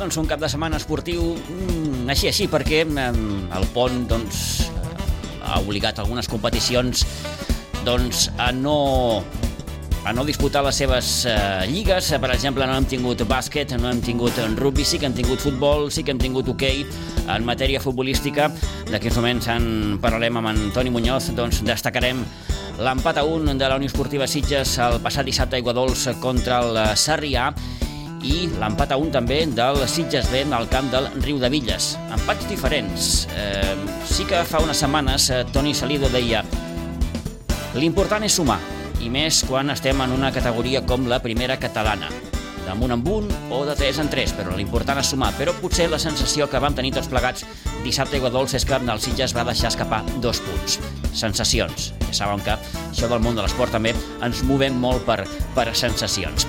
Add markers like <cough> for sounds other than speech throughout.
Doncs un cap de setmana esportiu mm, així, així, perquè mm, el pont doncs, ha obligat algunes competicions doncs, a no a no disputar les seves eh, lligues. Per exemple, no hem tingut bàsquet, no hem tingut rugby, sí que hem tingut futbol, sí que hem tingut hoquei. Okay. En matèria futbolística, d'aquests moments en parlarem amb Antoni Muñoz, doncs destacarem l'empat a un de la Unió Esportiva Sitges el passat dissabte a Iguadols contra el Sarrià i l'empat a un també del Sitges B al camp del Riu de Villes. Empats diferents. Eh, sí que fa unes setmanes eh, Toni Salido deia l'important és sumar, i més quan estem en una categoria com la primera catalana damunt amb un o de 3 en 3, però l'important és sumar. Però potser la sensació que vam tenir tots plegats dissabte a Iguadols és que el Sitges va deixar escapar dos punts. Sensacions. Ja saben que això del món de l'esport també ens movem molt per, per sensacions.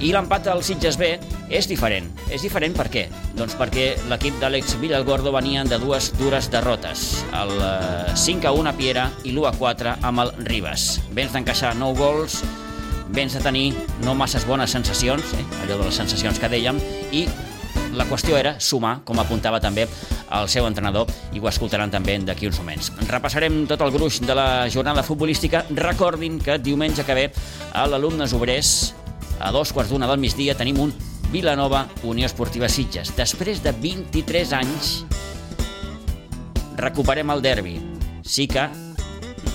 I l'empat del Sitges B és diferent. És diferent per què? Doncs perquè l'equip d'Àlex Villalgordo venia de dues dures derrotes. El 5 a 1 a Piera i l'1 a 4 amb el Ribas. Vens d'encaixar 9 gols, vens de tenir no masses bones sensacions, eh? allò de les sensacions que dèiem, i la qüestió era sumar, com apuntava també el seu entrenador, i ho escoltaran també d'aquí uns moments. Repassarem tot el gruix de la jornada futbolística. Recordin que diumenge que ve a l'Alumnes Obrers, a dos quarts d'una del migdia, tenim un Vilanova Unió Esportiva Sitges. Després de 23 anys, recuperem el derbi. Sí que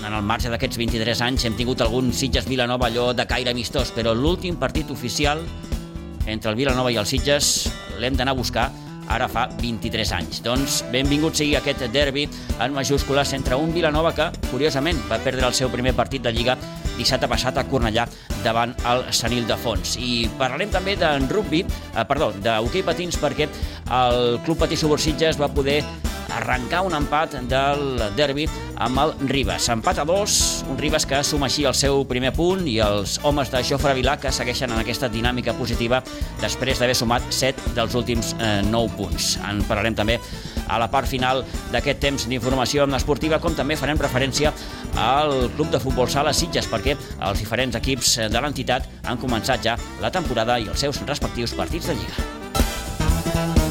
en el marge d'aquests 23 anys hem tingut algun Sitges Vilanova allò de caire amistós, però l'últim partit oficial entre el Vilanova i el Sitges l'hem d'anar a buscar ara fa 23 anys. Doncs benvingut sigui aquest derbi en majúscules entre un Vilanova que, curiosament, va perdre el seu primer partit de Lliga dissabte passat a Cornellà davant el Senil de Fons. I parlarem també de rugby, eh, perdó, d'hoquei patins perquè el Club Patí Subursitges va poder arrencar un empat del derbi amb el Ribas. Empat a dos, un Ribas que suma així el seu primer punt i els homes de Jofre Vilà que segueixen en aquesta dinàmica positiva després d'haver sumat 7 dels últims eh, 9 punts. En parlarem també a la part final d'aquest temps d'informació esportiva, com també farem referència al Club de Futbol Sala Sitges, perquè els diferents equips de l'entitat han començat ja la temporada i els seus respectius partits de Lliga.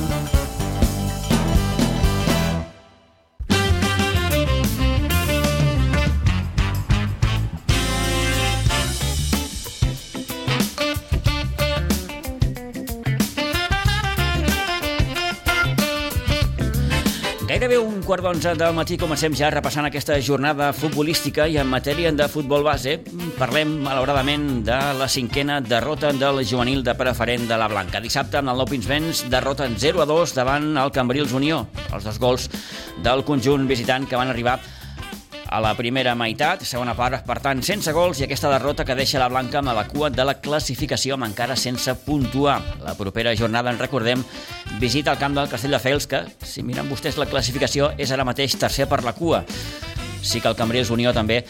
Gairebé un quart d'onze del matí comencem ja repassant aquesta jornada futbolística i en matèria de futbol base parlem, malauradament, de la cinquena derrota del juvenil de preferent de la Blanca. Dissabte, en el Nou Pinsbens, derrota 0 a 2 davant el Cambrils Unió. Els dos gols del conjunt visitant que van arribar a la primera meitat, segona part, per tant, sense gols i aquesta derrota que deixa la Blanca amb la cua de la classificació amb encara sense puntuar. La propera jornada, en recordem, visita el camp del Castelldefels, que, si miren vostès la classificació, és ara mateix tercer per la cua. Sí que el Cambrils Unió també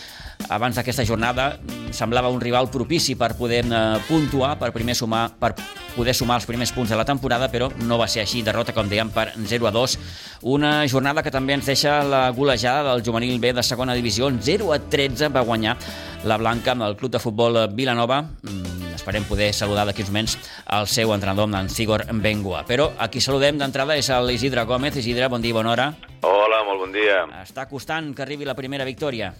abans d'aquesta jornada semblava un rival propici per poder eh, puntuar, per primer sumar, per poder sumar els primers punts de la temporada, però no va ser així, derrota, com dèiem, per 0 a 2. Una jornada que també ens deixa la golejada del juvenil B de segona divisió, 0 a 13 va guanyar la Blanca amb el club de futbol Vilanova. Mm, esperem poder saludar d'aquí uns moments el seu entrenador, en Sigor Bengua. Però a qui saludem d'entrada és l'Isidre Gómez. Isidre, bon dia, bona hora. Hola, molt bon dia. Està costant que arribi la primera victòria.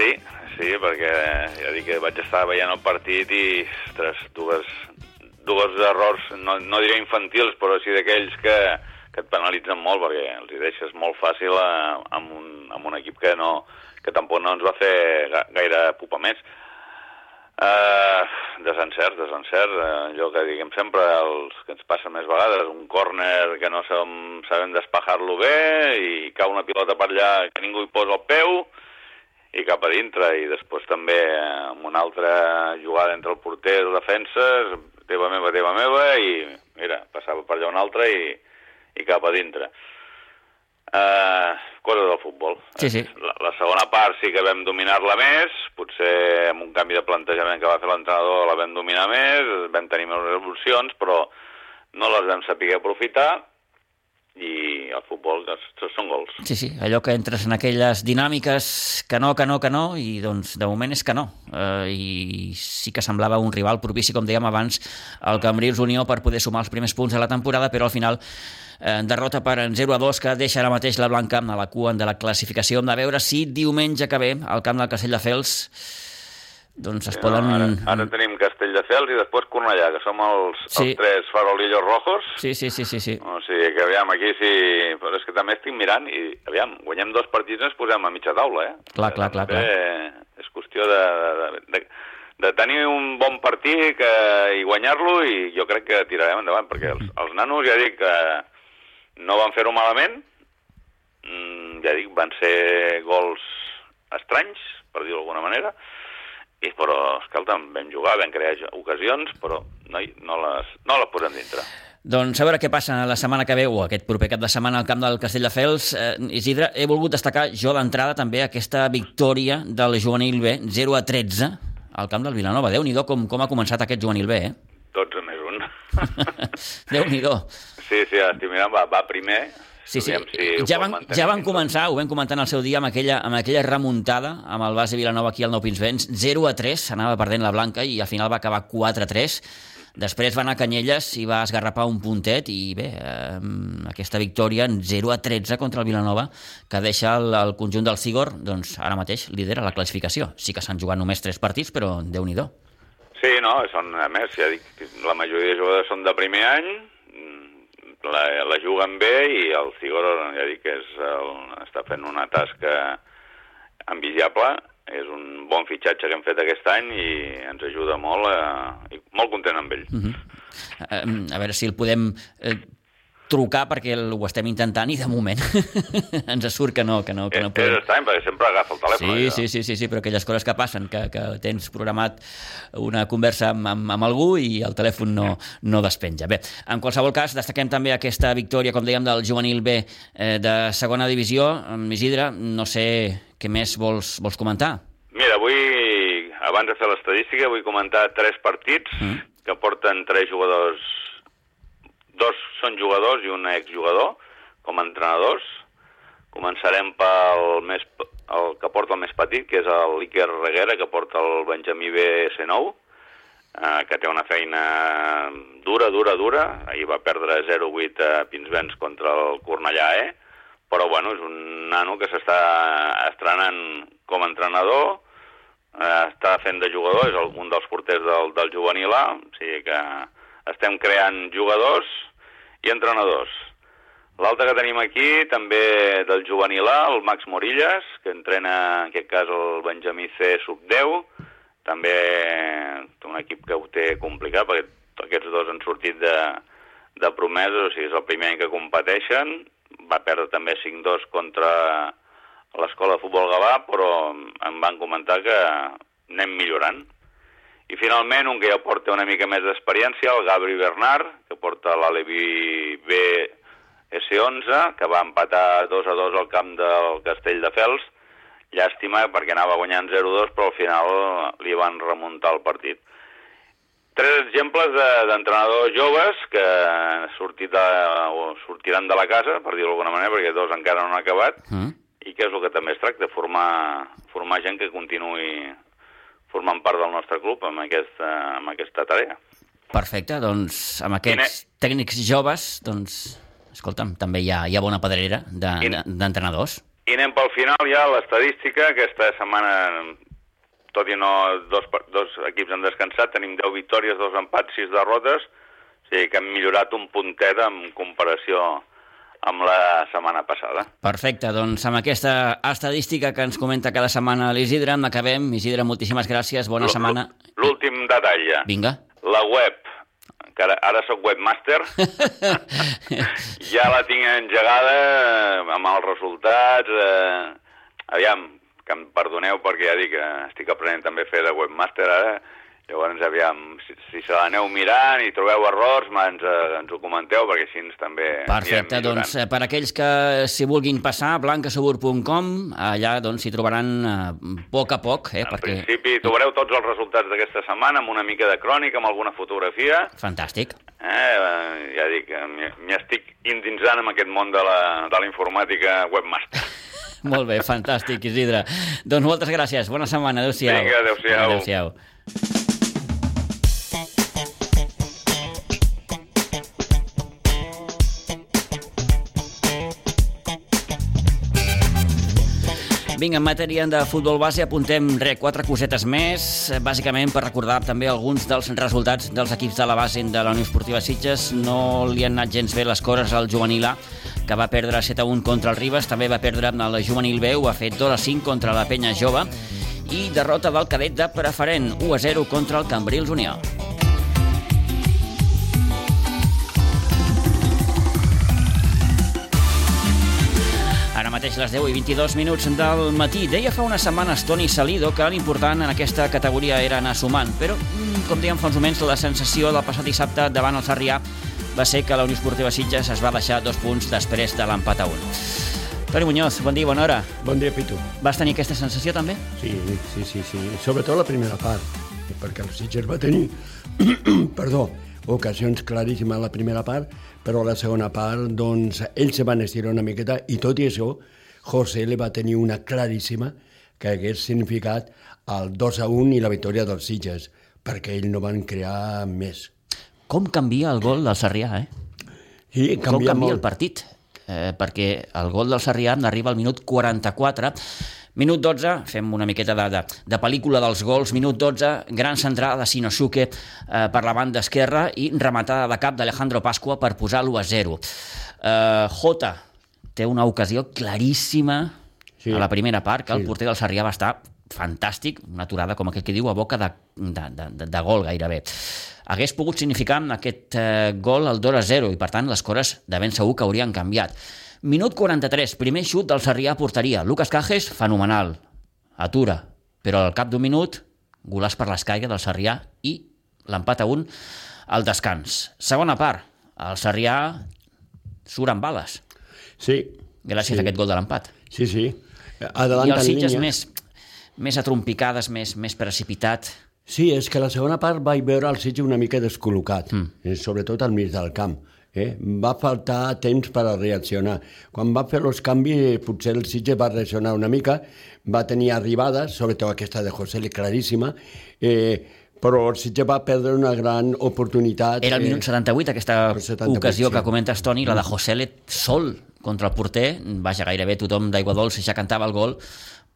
Sí, sí, perquè ja dic que vaig estar veient el partit i, ostres, dues, dues errors, no, no diré infantils, però sí d'aquells que, que et penalitzen molt, perquè els hi deixes molt fàcil a, amb, un, amb un equip que, no, que tampoc no ens va fer gaire pupa més. Uh, desencert, desencert, uh, allò que diguem sempre, els que ens passa més vegades, un córner que no sabem, sabem despejar-lo bé i cau una pilota per allà que ningú hi posa el peu, i cap a dintre, i després també amb una altra jugada entre el porter i el defenses, teva meva, teva meva, i mira, passava per allà un altre i, i cap a dintre. Uh, cosa del futbol. Sí, sí. La, la segona part sí que vam dominar-la més, potser amb un canvi de plantejament que va fer l'entrenador la vam dominar més, vam tenir més revolucions, però no les vam saber aprofitar, i el futbol tots són gols. Sí, sí, allò que entres en aquelles dinàmiques que no, que no, que no, i doncs de moment és que no. Eh, I sí que semblava un rival propici, com dèiem abans, el Cambrils Unió per poder sumar els primers punts de la temporada, però al final eh, derrota per 0 a 2 que deixa ara mateix la Blanca a la cua de la classificació. Hem de veure si diumenge que ve al camp del Castelldefels doncs es poden... No, ara, ara tenim Castelldefels i després Cornellà, que som els, sí. els tres farolillos rojos. Sí, sí, sí, sí, sí. O sigui que aviam, aquí sí... Però és que també estic mirant i, aviam, guanyem dos partits i ens posem a mitja taula, eh? Clar, clar, clar. clar. És qüestió de, de, de, de tenir un bon partit que, i guanyar-lo i jo crec que tirarem endavant, perquè els, els nanos, ja dic, que no van fer-ho malament, mm, ja dic, van ser gols estranys, per dir-ho d'alguna manera, i, però, escolta'm, vam jugar, vam crear ocasions, però no, no, les, no les posem dintre. Doncs a veure què passa la setmana que ve o aquest proper cap de setmana al camp del Castelldefels. Eh, Isidre, he volgut destacar jo d'entrada també aquesta victòria del juvenil B, 0 a 13, al camp del Vilanova. Déu-n'hi-do com, com ha començat aquest juvenil B, eh? 12 més un. <laughs> Déu-n'hi-do. Sí, sí, estic mirant, va, va primer, Sí, sí, si ja, van, ja van començar, ho vam comentar en el seu dia, amb aquella, amb aquella remuntada amb el base Vilanova aquí al Nou Pinsbens, 0 a 3, anava perdent la Blanca i al final va acabar 4 a 3. Després va anar a Canyelles i va esgarrapar un puntet i bé, eh, aquesta victòria en 0 a 13 contra el Vilanova que deixa el, el conjunt del Sigor doncs, ara mateix lidera la classificació. Sí que s'han jugat només 3 partits, però déu nhi Sí, no, són, a més, ja dic, la majoria de jugadors són de primer any, la, la juguen bé i el Cigor, ja dic, és el, està fent una tasca envisiable, és un bon fitxatge que hem fet aquest any i ens ajuda molt, eh, i molt content amb ell. Uh -huh. uh, a veure si el podem eh, trucar perquè ho estem intentant i de moment <laughs> ens surt que no, que no, que no podem. És estrany perquè sempre agafa el telèfon. Sí, sí, sí, sí, sí, però aquelles coses que passen, que, que tens programat una conversa amb, amb, amb algú i el telèfon no, no despenja. Bé, en qualsevol cas, destaquem també aquesta victòria, com dèiem, del juvenil B eh, de segona divisió. Isidre, no sé què més vols, vols comentar. Mira, avui, abans de fer l'estadística, vull comentar tres partits mm. que porten tres jugadors dos són jugadors i un exjugador com a entrenadors. Començarem pel més, el que porta el més petit, que és l'Iker Reguera, que porta el Benjamí BS9, eh, que té una feina dura, dura, dura. Ahir va perdre 0-8 a Pinsbens contra el Cornellà E, però bueno, és un nano que s'està estrenant com a entrenador, eh, està fent de jugador, és un dels porters del, del juvenil A, o sigui que estem creant jugadors i entrenadors. L'altre que tenim aquí, també del juvenil A, el Max Morillas, que entrena, en aquest cas, el Benjamí C sub-10. També un equip que ho té complicat, perquè aquests dos han sortit de, de promesos, o sigui, és el primer any que competeixen. Va perdre també 5-2 contra l'escola de futbol Gavà, però em van comentar que anem millorant. I finalment, un que ja porta una mica més d'experiència, el Gabri Bernard, que porta l'Alevi B S11, que va empatar 2 a 2 al camp del Castell de Fels. Llàstima perquè anava guanyant 0-2, però al final li van remuntar el partit. Tres exemples d'entrenadors de, joves que sortit de, o sortiran de la casa, per dir-ho d'alguna manera, perquè dos encara no han acabat, mm. i que és el que també es tracta, formar, formar gent que continuï formant part del nostre club amb aquesta, amb aquesta tarea. Perfecte, doncs amb aquests ne... tècnics joves, doncs, escolta'm, també hi ha, hi ha bona pedrera d'entrenadors. De, I anem pel final ja l'estadística, aquesta setmana, tot i no dos, dos equips han descansat, tenim 10 victòries, dos empats, 6 derrotes, o sigui que hem millorat un puntet en comparació amb la setmana passada. Perfecte, doncs amb aquesta estadística que ens comenta cada setmana l'Isidre, en acabem. Isidre, moltíssimes gràcies, bona L setmana. L'últim detall ja. Vinga. La web, que ara, ara sóc webmaster, <laughs> ja la tinc engegada eh, amb els resultats. Eh, aviam, que em perdoneu perquè ja dic que estic aprenent també a fer de webmaster ara, Llavors, aviam, si, si se l'aneu mirant i trobeu errors, ens, eh, ens ho comenteu, perquè així ens també... Perfecte, doncs eh, per aquells que s'hi vulguin passar, blancasegura.com, allà doncs s'hi trobaran eh, a poc a poc, eh, En perquè... principi, trobareu tots els resultats d'aquesta setmana amb una mica de crònica, amb alguna fotografia. Fantàstic. Eh, eh, ja dic, eh, m'hi estic indinsant en aquest món de la, de la informàtica webmaster. <laughs> Molt bé, fantàstic, Isidre. Doncs moltes gràcies, bona setmana, adéu-siau. Vinga, adéu-siau. Adéu-siau. Vinga, en matèria de futbol base apuntem re, quatre cosetes més, bàsicament per recordar també alguns dels resultats dels equips de la base de la Unió Esportiva Sitges. No li han anat gens bé les coses al juvenil A, que va perdre 7 a 1 contra el Ribes, també va perdre el juvenil B, ho ha fet 2 a 5 contra la Penya Jove, i derrota del cadet de preferent 1 a 0 contra el Cambrils Unió. Mateix les 10 i 22 minuts del matí. Deia fa unes setmanes Toni Salido que l'important en aquesta categoria era anar sumant, però, mm, com dèiem fa uns moments, la sensació del passat dissabte davant el Sarrià va ser que la Unió Esportiva Sitges es va deixar dos punts després de l'empat a un. Toni Muñoz, bon dia, bona hora. Bon dia, Pitu. Vas tenir aquesta sensació també? Sí, sí, sí, sí. Sobretot la primera part, perquè el Sitges va tenir, <clears throat> perdó, ocasions claríssimes a la primera part, però a la segona part, doncs, ells se van estirar una miqueta i tot i això, José le va tenir una claríssima que hagués significat el 2 a 1 i la victòria dels Sitges, perquè ells no van crear més. Com canvia el gol del Sarrià, eh? I Com canvia canvia el molt. partit? Eh, perquè el gol del Sarrià arriba al minut 44, Minut 12, fem una miqueta de, de, de pel·lícula dels gols. Minut 12, gran centrada de Sinosuke eh, per la banda esquerra i rematada de cap d'Alejandro Pasqua per posar l'1 a 0. Eh, Jota té una ocasió claríssima Sí. a la primera part, que el Sí. porter del Sarrià va estar fantàstic, una aturada com aquell que diu a boca de, de, de, de, gol gairebé. Hagués pogut significar aquest eh, gol el 2 a 0 i per tant les coses de ben segur que haurien canviat. Minut 43, primer xut del Sarrià a porteria. Lucas Cajes, fenomenal. Atura. Però al cap d'un minut, golàs per l'escaire del Sarrià i l'empat a un al descans. Segona part, el Sarrià surt amb bales, Sí. gràcies sí. a aquest gol de l'empat. Sí, sí. I Adelantant els Sitges més, més atrompicades, més, més precipitat. Sí, és que la segona part vaig veure el Sitges una mica descol·locat, mm. sobretot al mig del camp. Eh? Va faltar temps per a reaccionar. Quan va fer els canvis, potser el Sitges va reaccionar una mica, va tenir arribades, sobretot aquesta de José, claríssima, eh, però el Sitges va perdre una gran oportunitat. Era el eh, minut 78, aquesta el 78, ocasió sí. que comentes, Toni, la de José sol contra el porter. Vaja, gairebé tothom d'aigua dolça ja cantava el gol,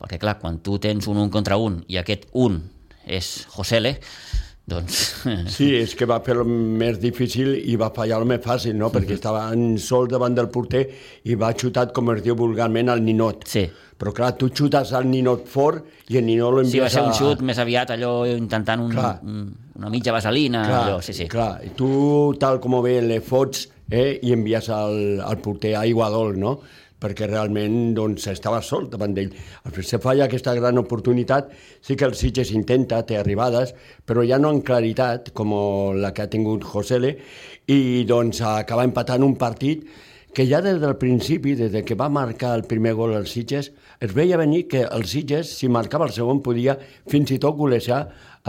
perquè clar, quan tu tens un un contra un i aquest un és José doncs... Sí, és que va fer el més difícil i va fallar el més fàcil, no? Perquè estava en sol davant del porter i va xutat, com es diu vulgarment, al ninot. Sí. Però clar, tu xutes al ninot fort i el ninot l'envies Sí, va ser un a- xut més aviat allò intentant un, Clar. un, una mitja vaselina, Clar, allò, sí, sí. clar, i tu, tal com bé, le fots eh, i envies al, al porter aigua dol, no? Perquè realment doncs, estava sol davant d'ell. Se falla aquesta gran oportunitat, sí que el Sitges intenta, té arribades, però ja no en claritat, com la que ha tingut Josele, i doncs acaba empatant un partit que ja des del principi, des de que va marcar el primer gol al Sitges, es veia venir que el Sitges, si marcava el segon, podia fins i tot golejar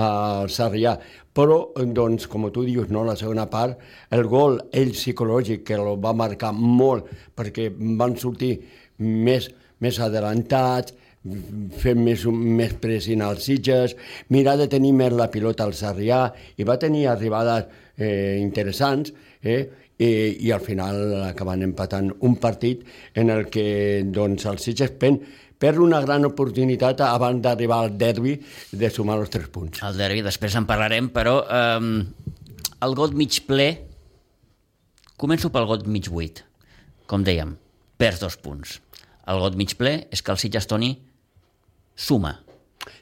al Sarrià. Però, doncs, com tu dius, no, la segona part, el gol, ell psicològic, que el va marcar molt, perquè van sortir més, més adelantats, fent més, més pressió als Sitges, mirar de tenir més la pilota al Sarrià, i va tenir arribades eh, interessants, eh, i, i al final acaben empatant un partit en el que doncs, el Sitges pen, perd una gran oportunitat abans d'arribar al derbi de sumar els tres punts. El derbi, després en parlarem, però eh, el got mig ple, començo pel got mig buit. Com dèiem, perds dos punts. El got mig ple és que el Sitges Toni suma.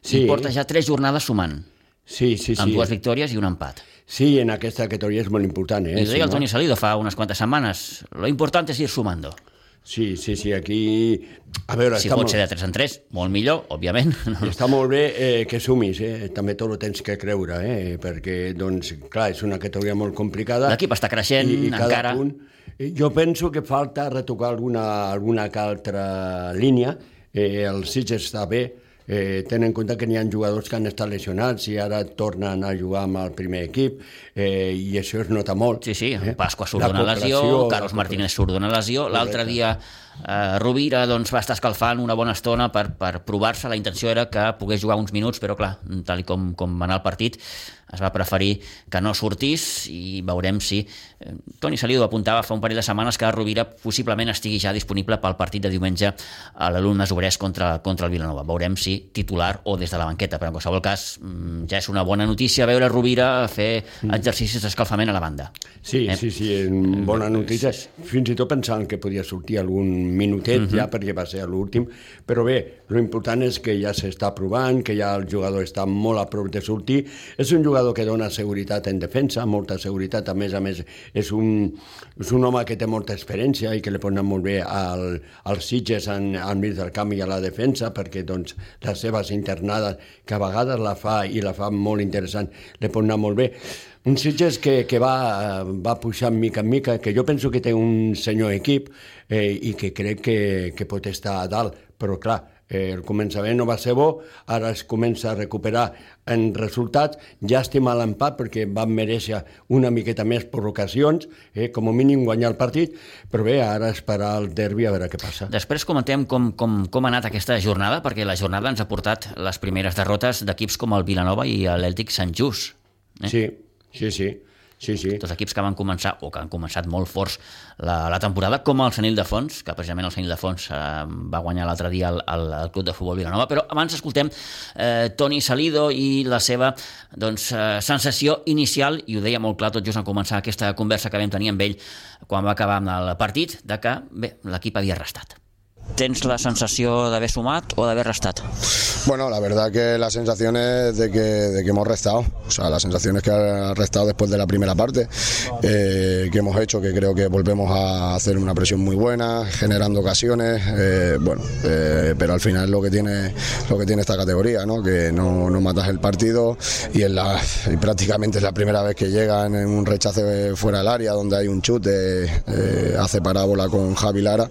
Sí. I porta ja tres jornades sumant, Sí, sí, sí. amb dues victòries i un empat. Sí, en aquesta categoria és molt important. Eh? I ho deia el. Toni Salido fa unes quantes setmanes. Lo important és ir sumando. Sí, sí, sí, aquí... A veure, Si pot molt, ser de 3 en 3, molt millor, òbviament. està molt bé eh, que sumis, eh? també tot ho tens que creure, eh? perquè, doncs, clar, és una categoria molt complicada. L'equip està creixent cada encara. Punt, eh, jo penso que falta retocar alguna, alguna altra línia. Eh, el Sitges està bé, eh, tenen en compte que n'hi ha jugadors que han estat lesionats i ara tornen a jugar amb el primer equip eh, i això es nota molt. Sí, sí, eh? Pasqua surt d'una lesió, Carlos Martínez surt d'una lesió, l'altre dia eh, Rovira doncs, va estar escalfant una bona estona per, per provar-se, la intenció era que pogués jugar uns minuts, però clar, tal com, com va anar el partit, es va preferir que no sortís i veurem si... eh, Toni Salido apuntava fa un parell de setmanes que Rovira possiblement estigui ja disponible pel partit de diumenge a l'alumnes obrers contra, contra el Vilanova. Veurem si titular o des de la banqueta, però en qualsevol cas mm, ja és una bona notícia veure Rovira fer exercicis d'escalfament a la banda. Sí, Eh? sí, sí, una bona notícia. Fins i tot pensant que podia sortir algun minutet uh -huh. ja, perquè va ser l'últim. Però bé, l'important és que ja s'està provant, que ja el jugador està molt a prop de sortir. És un jugador que dona seguretat en defensa, molta seguretat. A més a més, és un, és un home que té molta experiència i que li pot anar molt bé al, als Sitges en, al mig del camp i a la defensa, perquè doncs, les seves internades, que a vegades la fa i la fa molt interessant, li pot anar molt bé. Un Sitges que, que va, va pujant mica en mica, que jo penso que té un senyor equip eh, i que crec que, que pot estar a dalt, però clar, eh, el començament no va ser bo, ara es comença a recuperar en resultats, llàstima l'empat perquè van mereixer una miqueta més per ocasions, eh, com a mínim guanyar el partit, però bé, ara esperar el derbi a veure què passa. Després comentem com, com, com ha anat aquesta jornada, perquè la jornada ens ha portat les primeres derrotes d'equips com el Vilanova i l'Èltic Sant Just. Eh? Sí, sí, sí. Sí, sí. Dos equips que van començar, o que han començat molt forts la, la temporada, com el Senil de Fons, que precisament el Senil de Fons eh, va guanyar l'altre dia el, el, el Club de Futbol Vilanova, però abans escoltem eh, Toni Salido i la seva doncs, eh, sensació inicial, i ho deia molt clar tot just en començar aquesta conversa que vam tenir amb ell quan va acabar amb el partit, de que l'equip havia restat. ¿Tens la sensació d'haver sumat o d'haver restat? Bueno, la verdad que la sensación es de que, de que hemos restado. O sea, la sensación es que ha restado después de la primera parte eh, que hemos hecho, que creo que volvemos a hacer una presión muy buena, generando ocasiones. eh, bueno, eh, pero al final lo que tiene lo que tiene esta categoría, ¿no? Que no, no matas el partido y, en la, y prácticamente es la primera vez que llegan en un rechace fuera del área, donde hay un chute, hace parábola con Javi Lara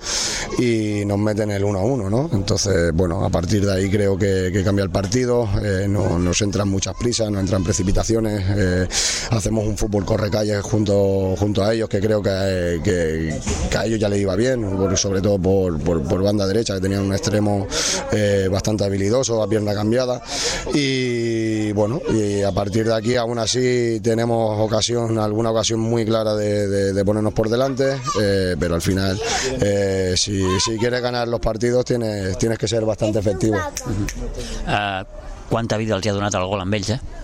y nos meten el 1 a 1, ¿no? Entonces, bueno, a partir de ahí creo que, cambia el partido, eh, no nos entran muchas prisas, no entran precipitaciones, eh, hacemos un fútbol corre calles junto, junto a ellos, que creo que, a ellos ya les iba bien, sobre todo por, por, por banda derecha, que tenían un extremo eh, bastante habilidoso, a pierna cambiada, y bueno, y a partir de aquí aún así tenemos ocasión, alguna ocasión muy clara de, ponernos por delante, pero al final, si, si quieres ganar los partidos, tienes, tienes que ser bastante efectivo. Uh, quanta vida els ha donat el gol amb ells, eh?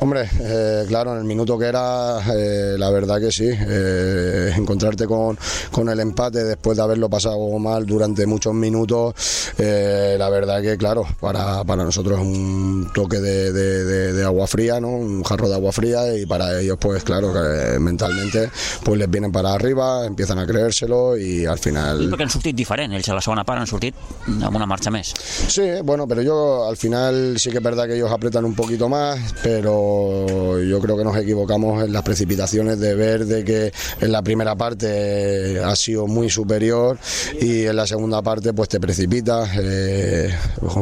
Hombre, eh, claro, en el minuto que era, eh, la verdad que sí, eh, encontrarte con, con el empate después de haberlo pasado mal durante muchos minutos, la verdad que claro, para, para nosotros es un toque de, de- de- de agua fría, ¿no? un jarro de agua fría y para ellos pues claro, que mentalmente pues les vienen para arriba, empiezan a creérselo y al final... Perquè han sortit diferent, ells a la segona part han sortit amb una marxa més. Sí, bueno, pero yo al final sí que es verdad que ellos apretan un poquito más, pero yo creo que nos equivocamos en las precipitaciones de ver de que en la primera parte ha sido muy superior y en la segunda parte pues te precipitas, eh,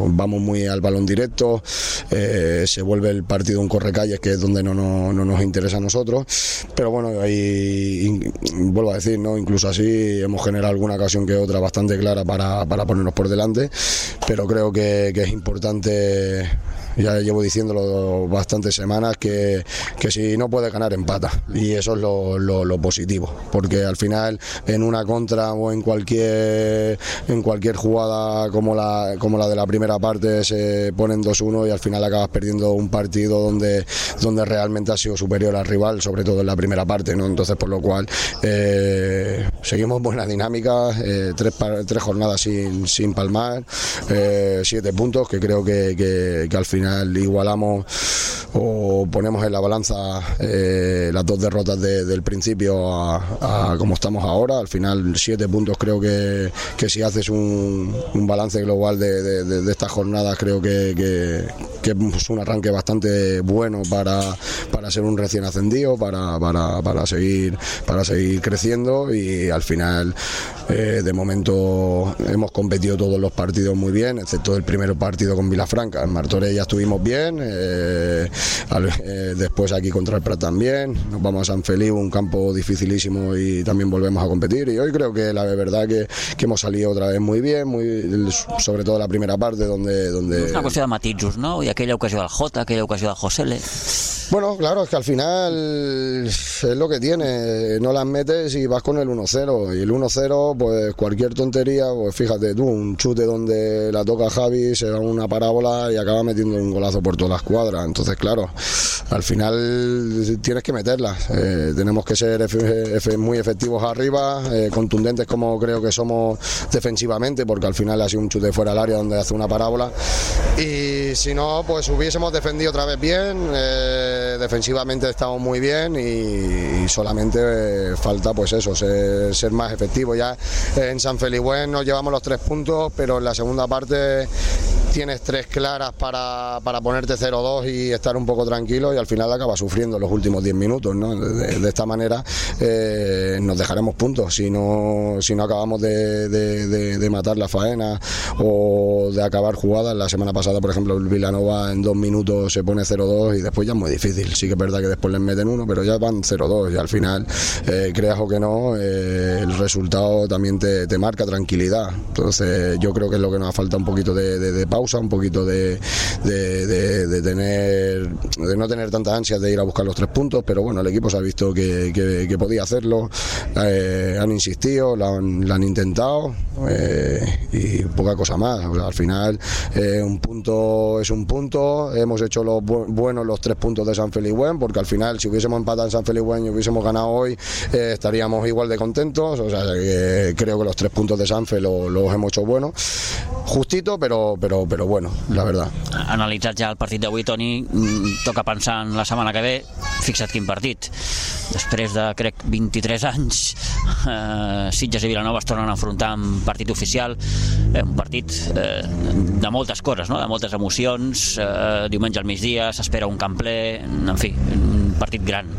vamos muy al balón directo, eh, se vuelve el partido un correcalles que es donde no, no, no nos interesa a nosotros, pero bueno, ahí vuelvo a decir, ¿no? incluso así hemos generado alguna ocasión que otra bastante clara para, para ponernos por delante, pero creo que es importante, ya llevo diciéndolo bastantes semanas, que, que si no puede ganar empata y eso es lo, lo- positivo, porque al final en una contra o en cualquier, en cualquier jugada como la, como la de la primera parte se ponen 2-1 y al final acabas perdiendo un partido donde, donde realmente ha sido superior al rival, sobre todo en la primera parte, ¿no? entonces por lo cual eh, seguimos buena dinámica, eh, tres, tres jornadas sin, sin palmar, eh, siete puntos que creo que- que al final final igualamos o ponemos en la balanza eh, las dos derrotas del principio a, como estamos ahora. Al final, siete puntos creo que, que si haces un, balance global de, de, estas jornadas, creo que, que, es un arranque bastante bueno para, para ser un recién ascendido, para, para, para, seguir, para seguir creciendo y al final, eh, de momento, hemos competido todos los partidos muy bien, excepto el primer partido con Vilafranca. En Martorell ya estuvimos bien. Eh, eh, después aquí contra el Prat también, nos vamos a San Felipe, un campo dificilísimo y también volvemos a competir. Y hoy creo que la verdad que, que hemos salido otra vez muy bien, muy, sobre todo la primera parte donde... donde... Es una cuestión de matisos, ¿no? Y aquella ocasión al J, aquella ocasión al José L. Bueno, claro, es que al final es lo que tiene, no las metes y vas con el 1-0 y el 1-0 pues cualquier tontería, pues fíjate tú, un chute donde la toca Javi, se da una parábola y acaba metiendo un golazo por toda la escuadra, entonces claro, al final tienes que meterlas, eh, tenemos que ser muy efectivos arriba, eh, contundentes como creo que somos defensivamente, porque al final ha sido un chute fuera del área donde hace una parábola y si no, pues hubiésemos defendido otra vez bien. Eh, defensivamente estamos muy bien y, solamente falta pues eso, ser, más efectivo. Ya en San Felipe nos llevamos los tres puntos, pero en la segunda parte tienes tres claras para, para ponerte 0-2 y estar un poco tranquilo y al final acabas sufriendo los últimos 10 minutos. ¿no? De, esta manera eh, nos dejaremos puntos si no, si no acabamos de, matar la faena o de acabar jugadas. La semana pasada, por ejemplo, el Villanova en dos minutos se pone 0-2 y después ya es muy difícil. Sí que es verdad que después les meten uno, pero ya van 0-2 y al final, eh, creas o que no, eh, el resultado también te, marca tranquilidad. Entonces yo creo que es lo que nos falta un poquito de pausa, un poquito de, de, tener de no tener tanta ansias de ir a buscar los tres puntos, pero bueno, el equipo se ha visto que, que, podía hacerlo, eh, han insistido, lo han, intentado eh, y poca cosa más. al final eh, un punto es un punto, hemos hecho los buenos los tres puntos de San Felipe porque al final si hubiésemos empatado en San Felipe y hubiésemos ganado hoy, estaríamos igual de contentos, o sea, creo que los tres puntos de Sanfe los, los hemos hecho buenos, justito, pero, pero pero bueno, la verdad. Analitzat ja el partit d'avui, Toni, mm, toca pensar en la setmana que ve, fixa't quin partit. Després de, crec, 23 anys, eh, Sitges i Vilanova es tornen a enfrontar en partit oficial, eh, un partit eh, de moltes coses, no? de moltes emocions, eh, diumenge al migdia, s'espera un camp ple, en fi, un partit gran.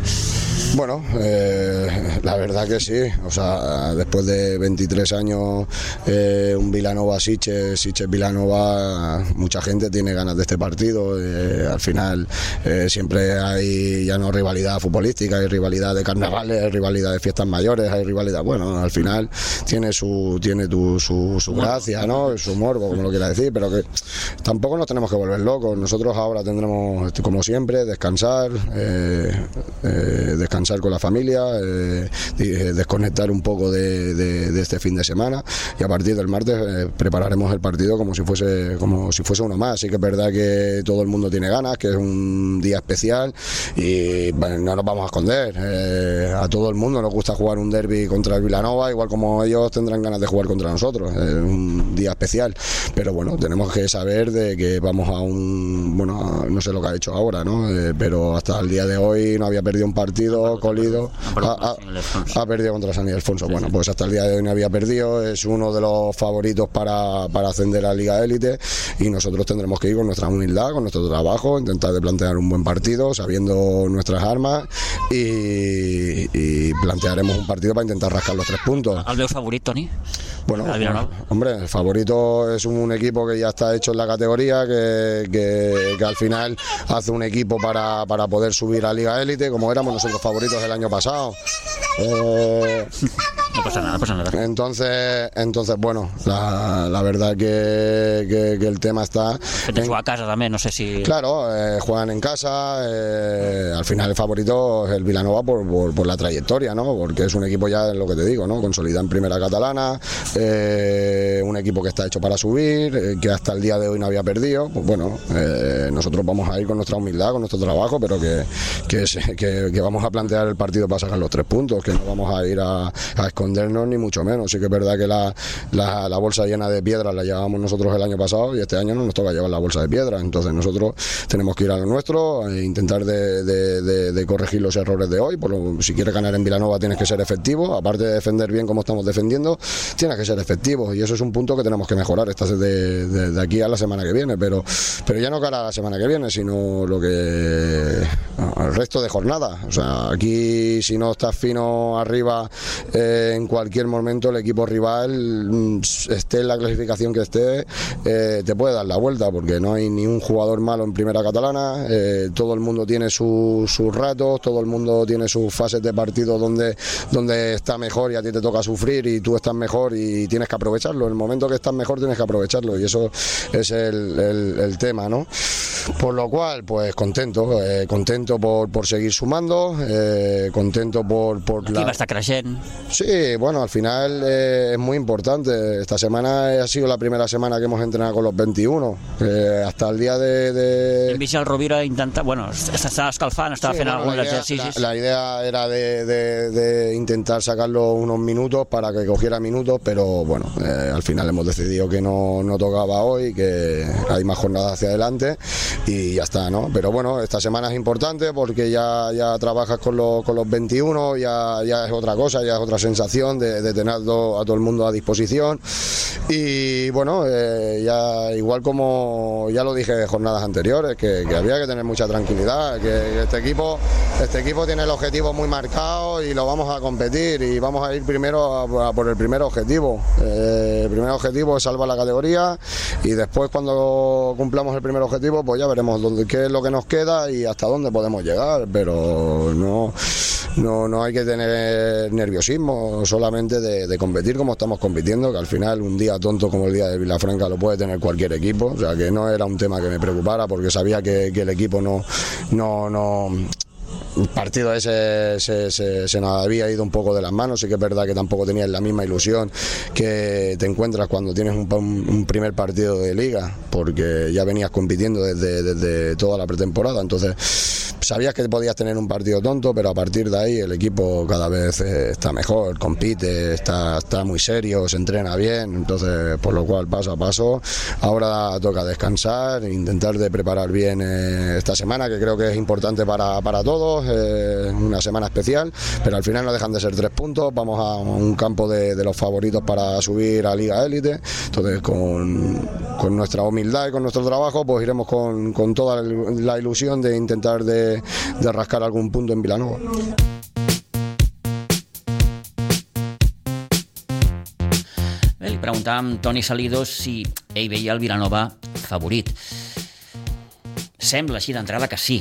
Bueno, eh, la verdad que sí. O sea, después de 23 años, eh, un Vilanova Siche, Siche Vilanova, mucha gente tiene ganas de este partido. Eh, al final siempre hay ya no rivalidad futbolística, hay rivalidad de carnavales, hay rivalidad de fiestas mayores, hay rivalidad. Bueno, al final tiene su tiene tu, su, su gracia, ¿no? Su morbo, como lo quiera decir, pero que tampoco nos tenemos que volver locos. Nosotros ahora tendremos, como siempre, descansar, descansar con la familia, eh, eh, desconectar un poco de, este fin de semana y a partir del martes eh, prepararemos el partido como si fuese como si fuese uno más. Sí que es verdad que todo el mundo tiene ganas, que es un día especial y no nos vamos a esconder. a todo el mundo nos gusta jugar un derby contra el Villanova, igual como ellos tendrán ganas de jugar contra nosotros. Es un día especial, pero bueno, tenemos que saber de que vamos a un bueno, no sé lo que ha hecho ahora, ¿no? pero hasta el día de hoy no había perdido un partido Colido ha, perdido contra San Ildefonso. Bueno, pues hasta el día de hoy no había perdido, es uno de los favoritos para, para ascender a Liga Élite y nosotros tendremos que ir con nuestra humildad, con nuestro trabajo, intentar de plantear un buen partido, sabiendo nuestras armas y, plantearemos un partido para intentar rascar los tres puntos. ¿Al favorito, Tony? Bueno, hombre, el favorito es un equipo que ya está hecho en la categoría, que, que, al final hace un equipo para, para poder subir a Liga Élite, como éramos nosotros favoritos del año pasado. Eh, no pasa nada, no pasa nada. Entonces, entonces bueno, la, verdad que, que, el tema está. Que a casa también, no sé si. Claro, eh, juegan en casa. Eh, al final el favorito es el Vilanova por, por, la trayectoria, ¿no? Porque es un equipo ya, lo que te digo, ¿no? Consolida en primera catalana, un equipo que está hecho para subir, que hasta el día de hoy no había perdido. Pues bueno, nosotros vamos a ir con nuestra humildad, con nuestro trabajo, pero que, que, que, vamos a plantear el partido para sacar los tres puntos que no vamos a ir a, escondernos ni mucho menos. Sí que es verdad que la, la, la bolsa llena de piedras la llevábamos nosotros el año pasado y este año no nos toca llevar la bolsa de piedras. Entonces nosotros tenemos que ir a lo nuestro, e intentar de corregir los errores de hoy. Por lo- si quieres ganar en Vilanova tienes que ser efectivo, aparte de defender bien como estamos defendiendo, tienes que ser efectivo y eso es un punto que tenemos que mejorar esta, de- de aquí a la semana que viene, pero, pero ya no cara a la semana que viene, sino lo que al resto de jornada. O sea, aquí si no estás fino arriba eh, en cualquier momento el equipo rival mm, esté en la clasificación que esté, eh, te puede dar la vuelta porque no hay ni un jugador malo en primera catalana, eh, todo el mundo tiene su- sus ratos, todo el mundo tiene sus fases de partido donde, donde está mejor y a ti te toca sufrir y tú estás mejor y tienes que aprovecharlo. En el momento que estás mejor tienes que aprovecharlo y eso es el, el- el tema, ¿no? Por lo cual, pues contento, eh, contento por, por seguir sumando, eh, contento por, por L'equip està creixent. Sí, bueno, al final eh, es muy importante. Esta semana ha sido la primera semana que hemos entrenado con los 21. Eh, hasta el día de... de- el Rovira intentar... Bueno, s'estava escalfant, estava Sí, fent bueno, alguns la, idea, exercicis. la- la idea era de, de- de intentar sacarlo unos minutos para que cogiera minutos, pero bueno, eh, al final hemos decidido que no, no tocaba hoy, que hay más jornadas hacia adelante y ya está, ¿no? Pero bueno, esta semana es importante porque ya, ya trabajas con los, con los 21, ya, ya es otra cosa, ya es otra sensación de, tener a todo el mundo a disposición y bueno, eh, ya igual como ya lo dije jornadas anteriores, que, había que tener mucha tranquilidad, que este equipo, este equipo tiene el objetivo muy marcado y lo vamos a competir y vamos a ir primero a por el primer objetivo. Eh, el primer objetivo es salvar la categoría y después cuando cumplamos el primer objetivo pues ya veremos qué es lo que nos queda y hasta dónde podemos llegar, pero no, no, no hay que tener nerviosismo solamente de, de competir como estamos compitiendo, que al final un día tonto como el día de Vilafranca lo puede tener cualquier equipo, o sea que no era un tema que me preocupara porque sabía que, que el equipo no, no, no el partido ese se, se- se nos había ido un poco de las manos, sí que es verdad que tampoco tenías la misma ilusión que te encuentras cuando tienes un, un- primer partido de liga, porque ya venías compitiendo desde, desde toda la pretemporada, entonces sabías que podías tener un partido tonto, pero a partir de ahí el equipo cada vez eh, está mejor, compite, está, está muy serio, se entrena bien, entonces por lo cual paso a paso, ahora toca descansar, intentar de preparar bien eh, esta semana, que creo que es importante para, para todos, una semana especial, pero al final no dejan de ser tres puntos, vamos a un campo de, los favoritos para subir a Liga Élite, entonces con, con nuestra humildad y con nuestro trabajo, pues iremos con, con toda la ilusión de intentar de, de rascar algún punto en Vilanova. Bé, li preguntàvem Salidos si ell veia el Vilanova favorit. Sembla així d'entrada que sí,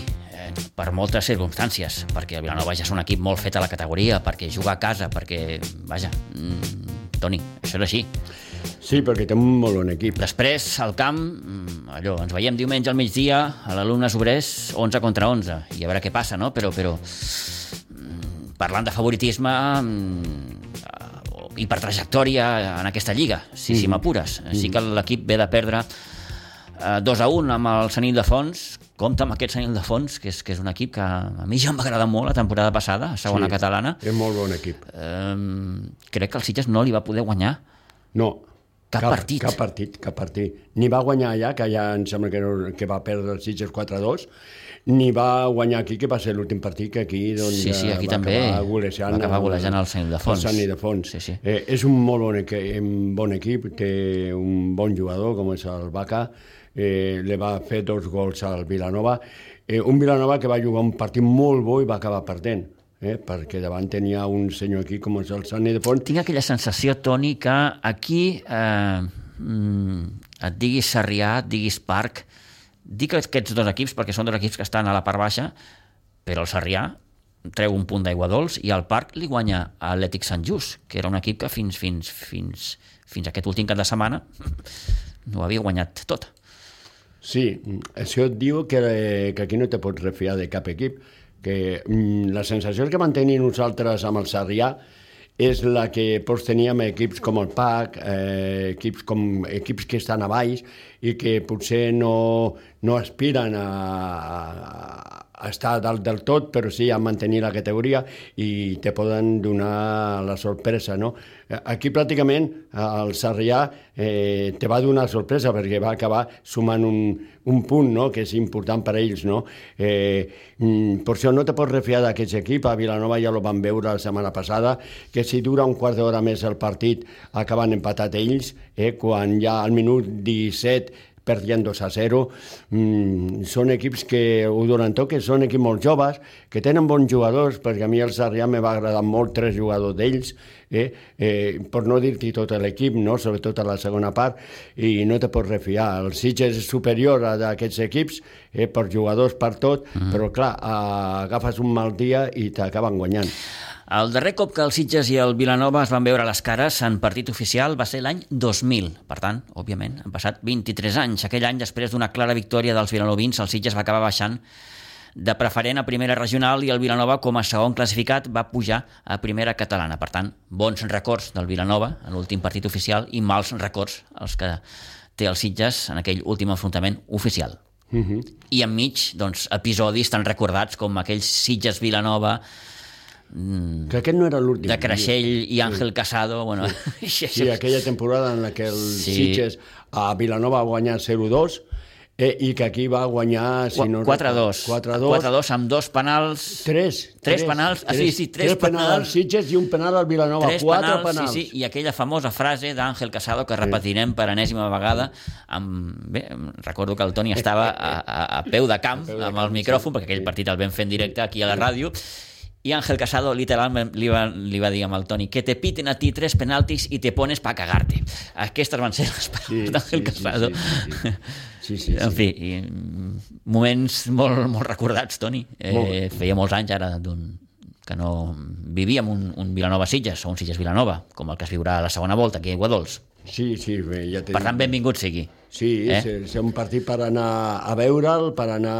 per moltes circumstàncies, perquè el Vilanova ja és un equip molt fet a la categoria, perquè juga a casa, perquè, vaja, mm, Toni, això és així. Sí, perquè té un molt bon equip. Després, al camp, mm, allò, ens veiem diumenge al migdia a l'alumnes obrers 11 contra 11, i a veure què passa, no? Però, però mm, parlant de favoritisme mm, i per trajectòria en aquesta lliga, si, si m'apures. Sí que l'equip ve de perdre eh, 2 a 1 amb el Senil de Fons, compta amb aquest Senil de Fons, que és, que és un equip que a mi ja em va agradar molt la temporada passada, a segona Sí. catalana. És molt bon equip. Eh, crec que el Sitges no li va poder guanyar No. Cap partit. Cap partit, cap partit. Ni va guanyar allà, que ja em sembla que, no, que va perdre el Sitges 4-2, ni va guanyar aquí, que va ser l'últim partit que aquí doncs, Sí, sí, aquí va també. acabar golejant, Va acabar golejant el Sant Ildefons. El Sant Ildefons. Sí, sí. Eh, és un molt bon, equi- un bon equip, té un bon jugador, com és el Baca, eh, li va fer dos gols al Vilanova, eh, un Vilanova que va jugar un partit molt bo i va acabar perdent, eh, perquè davant tenia un senyor aquí com és el Sant Ildefons, tinc aquella sensació, Toni, que aquí eh, mm, et diguis Sarrià, et diguis Parc, dic aquests dos equips perquè són dos equips que estan a la part baixa, però el Sarrià treu un punt d'aigua dolç i el Parc li guanya a Atlètic Sant Just, que era un equip que fins, fins, fins, fins aquest últim cap de setmana <laughs> no havia guanyat tot. Sí, això et diu que, que aquí no te pots refiar de cap equip, que mm, la sensació que mantenim nosaltres amb el Sarrià és la que pots tenir amb equips com el PAC, eh, equips, com, equips que estan a baix i que potser no, no aspiren a, a, estar dalt del tot, però sí a mantenir la categoria i te poden donar la sorpresa, no? Aquí pràcticament el Sarrià eh, te va donar sorpresa perquè va acabar sumant un, un punt, no?, que és important per a ells, no? Eh, mm, per això no te pots refiar d'aquests equips, a Vilanova ja ho van veure la setmana passada, que si dura un quart d'hora més el partit acaben empatat ells, eh, quan ja al minut 17 perdien 2 a 0. Mm, són equips que ho donen tot, que són equips molt joves, que tenen bons jugadors, perquè a mi el Sarrià me va agradar molt tres jugadors d'ells, eh? eh, per no dir-t'hi tot l'equip, no? sobretot a la segona part, i no te pots refiar. El Sitges és superior a d'aquests equips, eh, per jugadors, per tot, mm -hmm. però clar, agafes un mal dia i t'acaben guanyant. El darrer cop que els Sitges i el Vilanova es van veure les cares en partit oficial va ser l'any 2000. Per tant, òbviament, han passat 23 anys. Aquell any, després d'una clara victòria dels vilanovins, el Sitges va acabar baixant de preferent a primera regional i el Vilanova, com a segon classificat, va pujar a primera catalana. Per tant, bons records del Vilanova en l'últim partit oficial i mals records els que té el Sitges en aquell últim enfrontament oficial. Uh -huh. I enmig, doncs, episodis tan recordats com aquells Sitges-Vilanova Mm. Que aquest no era l'últim. De Creixell i Àngel sí. Casado. Bueno, sí. <laughs> sí, aquella temporada en la que el sí. Sitges a Vilanova va guanyar 0-2 Eh, I que aquí va guanyar... Si no 4-2. 4-2 amb dos penals... Tres. Tres, tres penals. Ah, sí, sí, tres, tres penals. penals Sitges i un penal al Vilanova. Tres quatre penals, penals. Sí, sí, i aquella famosa frase d'Àngel Casado que repetirem sí. per enèsima vegada. Amb, bé, recordo que el Toni estava a, a, a peu de camp, peu de amb el micròfon, sí. perquè aquell partit el vam fer en directe aquí a la ràdio, i Ángel Casado literalment li va, li va dir amb el Toni que te piten a ti tres penaltis i te pones pa cagarte. Aquestes van ser les paraules sí, d'Àngel sí, Casado. Sí, sí, sí. sí, sí, en fi, i, moments molt, molt recordats, Toni. Eh, feia molts anys ara d'un que no vivíem un, un Vilanova-Sitges o un Sitges-Vilanova, com el que es viurà a la segona volta aquí a Guadols. Sí, sí, bé, ja Per tant, benvingut sigui. Sí, eh? és un partit per anar a veure'l, per anar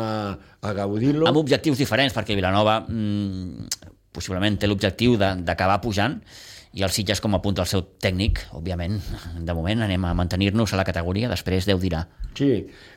a gaudir-lo. Amb objectius diferents, perquè Vilanova mmm, possiblement té l'objectiu d'acabar pujant, i el Sitges com apunta el seu tècnic, òbviament, de moment anem a mantenir-nos a la categoria, després Déu dirà. Sí,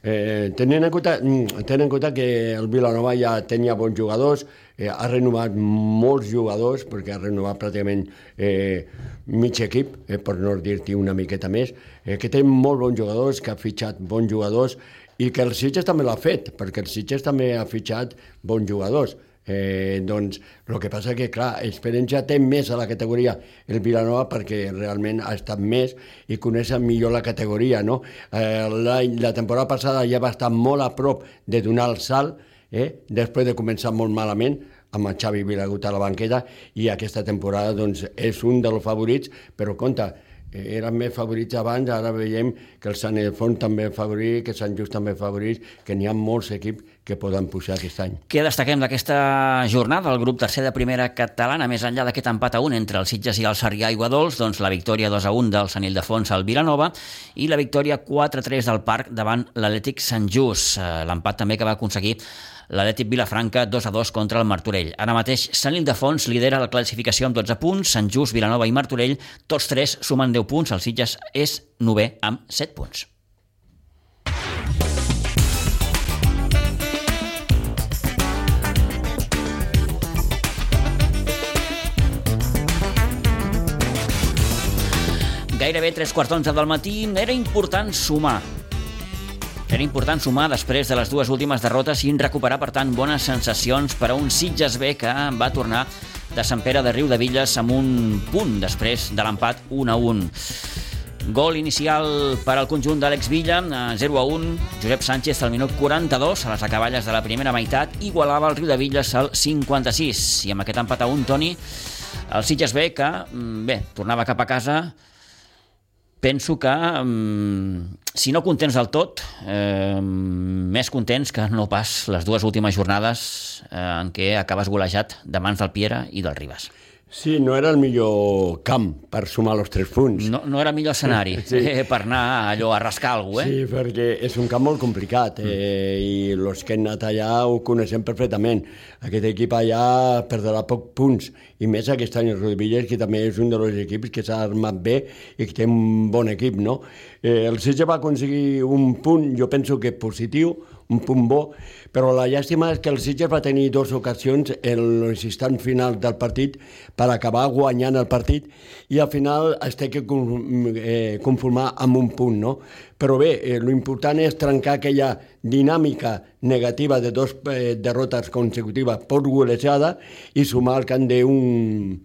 eh, tenint, en compte, mm, tenint en compte que el Vilanova ja tenia bons jugadors, eh, ha renovat molts jugadors, perquè ha renovat pràcticament eh, mig equip, eh, per no dir-t'hi una miqueta més, eh, que té molt bons jugadors, que ha fitxat bons jugadors, i que el Sitges també l'ha fet, perquè el Sitges també ha fitxat bons jugadors. Eh, doncs el que passa que, clar, experiència té més a la categoria el Vilanova perquè realment ha estat més i coneix millor la categoria, no? Eh, la, la temporada passada ja va estar molt a prop de donar el salt, eh? després de començar molt malament, amb el Xavi Vilagut a la banqueta, i aquesta temporada doncs, és un dels favorits, però compte, eren més favorits abans, ara veiem que el Sant Ildefonс també és favorit, que Sant Just també és favorit, que n'hi ha molts equips que poden pujar aquest any. Què destaquem d'aquesta jornada? El grup tercer de primera catalana, més enllà d'aquest empat a un entre els Sitges i el Sarrià i Guadols, doncs la victòria 2 a 1 del Sant Ildefons al Vilanova i la victòria 4 a 3 del Parc davant l'Atlètic Sant Just. Eh, l'empat també que va aconseguir l'Atlètic Vilafranca 2 a 2 contra el Martorell. Ara mateix Sant Ildefons lidera la classificació amb 12 punts, Sant Just, Vilanova i Martorell, tots tres sumen 10 punts, el Sitges és 9 amb 7 punts. Gairebé tres quarts d'onze del matí era important sumar era important sumar després de les dues últimes derrotes i recuperar, per tant, bones sensacions per a un Sitges B que va tornar de Sant Pere de Riu de Villes amb un punt després de l'empat 1 a 1. Gol inicial per al conjunt d'Àlex Villa, 0 a 1. Josep Sánchez al minut 42, a les acaballes de la primera meitat, igualava el Riu de Villes al 56. I amb aquest empat a 1, Toni, el Sitges B, que, mm, bé, tornava cap a casa, penso que um, si no contents del tot, eh, més contents que no pas les dues últimes jornades eh, en què acabes golejat de mans del Piera i del Ribas. Sí, no era el millor camp per sumar els tres punts. No, no era millor escenari <laughs> Sí. eh, per anar allò a rascar alguna cosa, eh? Sí, perquè és un camp molt complicat eh, i els que han anat allà ho coneixem perfectament. Aquest equip allà perdrà poc punts i més aquest any el Rodillas, que també és un dels equips que s'ha armat bé i que té un bon equip, no? Eh, el Sitges va aconseguir un punt, jo penso que positiu, un punt bo, però la llàstima és que el Sitges va tenir dues ocasions en l'instant final del partit per acabar guanyant el partit i al final es té que eh, conformar amb un punt, no? Però bé, eh, l'important és trencar aquella dinàmica negativa de dos eh, derrotes consecutives per golejada i sumar al camp d'un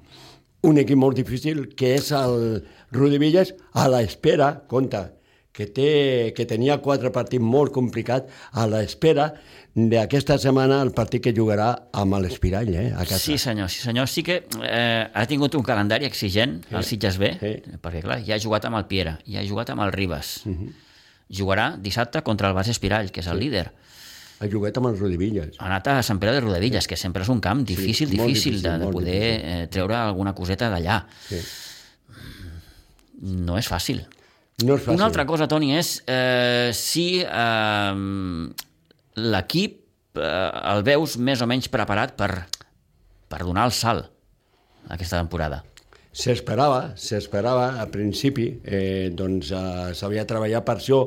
un equip molt difícil que és el Rudi Villas a l'espera, compte, que, té, que tenia quatre partits molt complicats a l'espera d'aquesta setmana el partit que jugarà amb l'Espirall, eh, a casa. Sí, senyor, sí, senyor. Sí que eh, ha tingut un calendari exigent, el Sitges B, Sí. perquè, clar, ja ha jugat amb el Piera, ja ha jugat amb el Ribas. Mhm. Uh -huh. Jugarà dissabte contra el Bas Espirall, que és el líder. Ha jugat amb el Rudi Villas. Ha anat a Sant Pere de Rodavilles, que sempre és un camp difícil, molt difícil, difícil, de, de poder eh, treure alguna coseta d'allà. Sí. No és fàcil. No és fàcil. Una altra cosa, Toni, és eh, si eh, l'equip eh, el veus més o menys preparat per, per donar el salt aquesta temporada. S'esperava, s'esperava a principi, eh, doncs eh, s'havia treballat per això,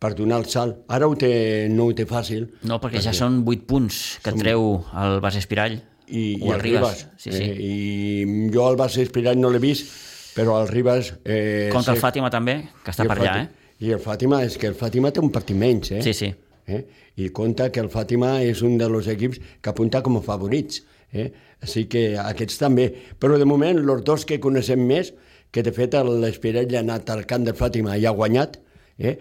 per donar el salt. Ara ho té, no ho té fàcil. No, perquè ja són 8 punts que et treu el Bas Espirall i, o i el Ribas. Sí, sí. Eh, I jo el Barça Inspirat no l'he vist, però el Ribas... Eh, Contra el Fàtima també, que està per allà, eh? I el Fàtima, és que el Fàtima té un partit menys, eh? Sí, sí. Eh? I compta que el Fàtima és un dels equips que apunta com a favorits. Eh? Així que aquests també. Però de moment, els dos que coneixem més, que de fet l'Espiret ja ha anat al camp del Fàtima i ha guanyat, eh?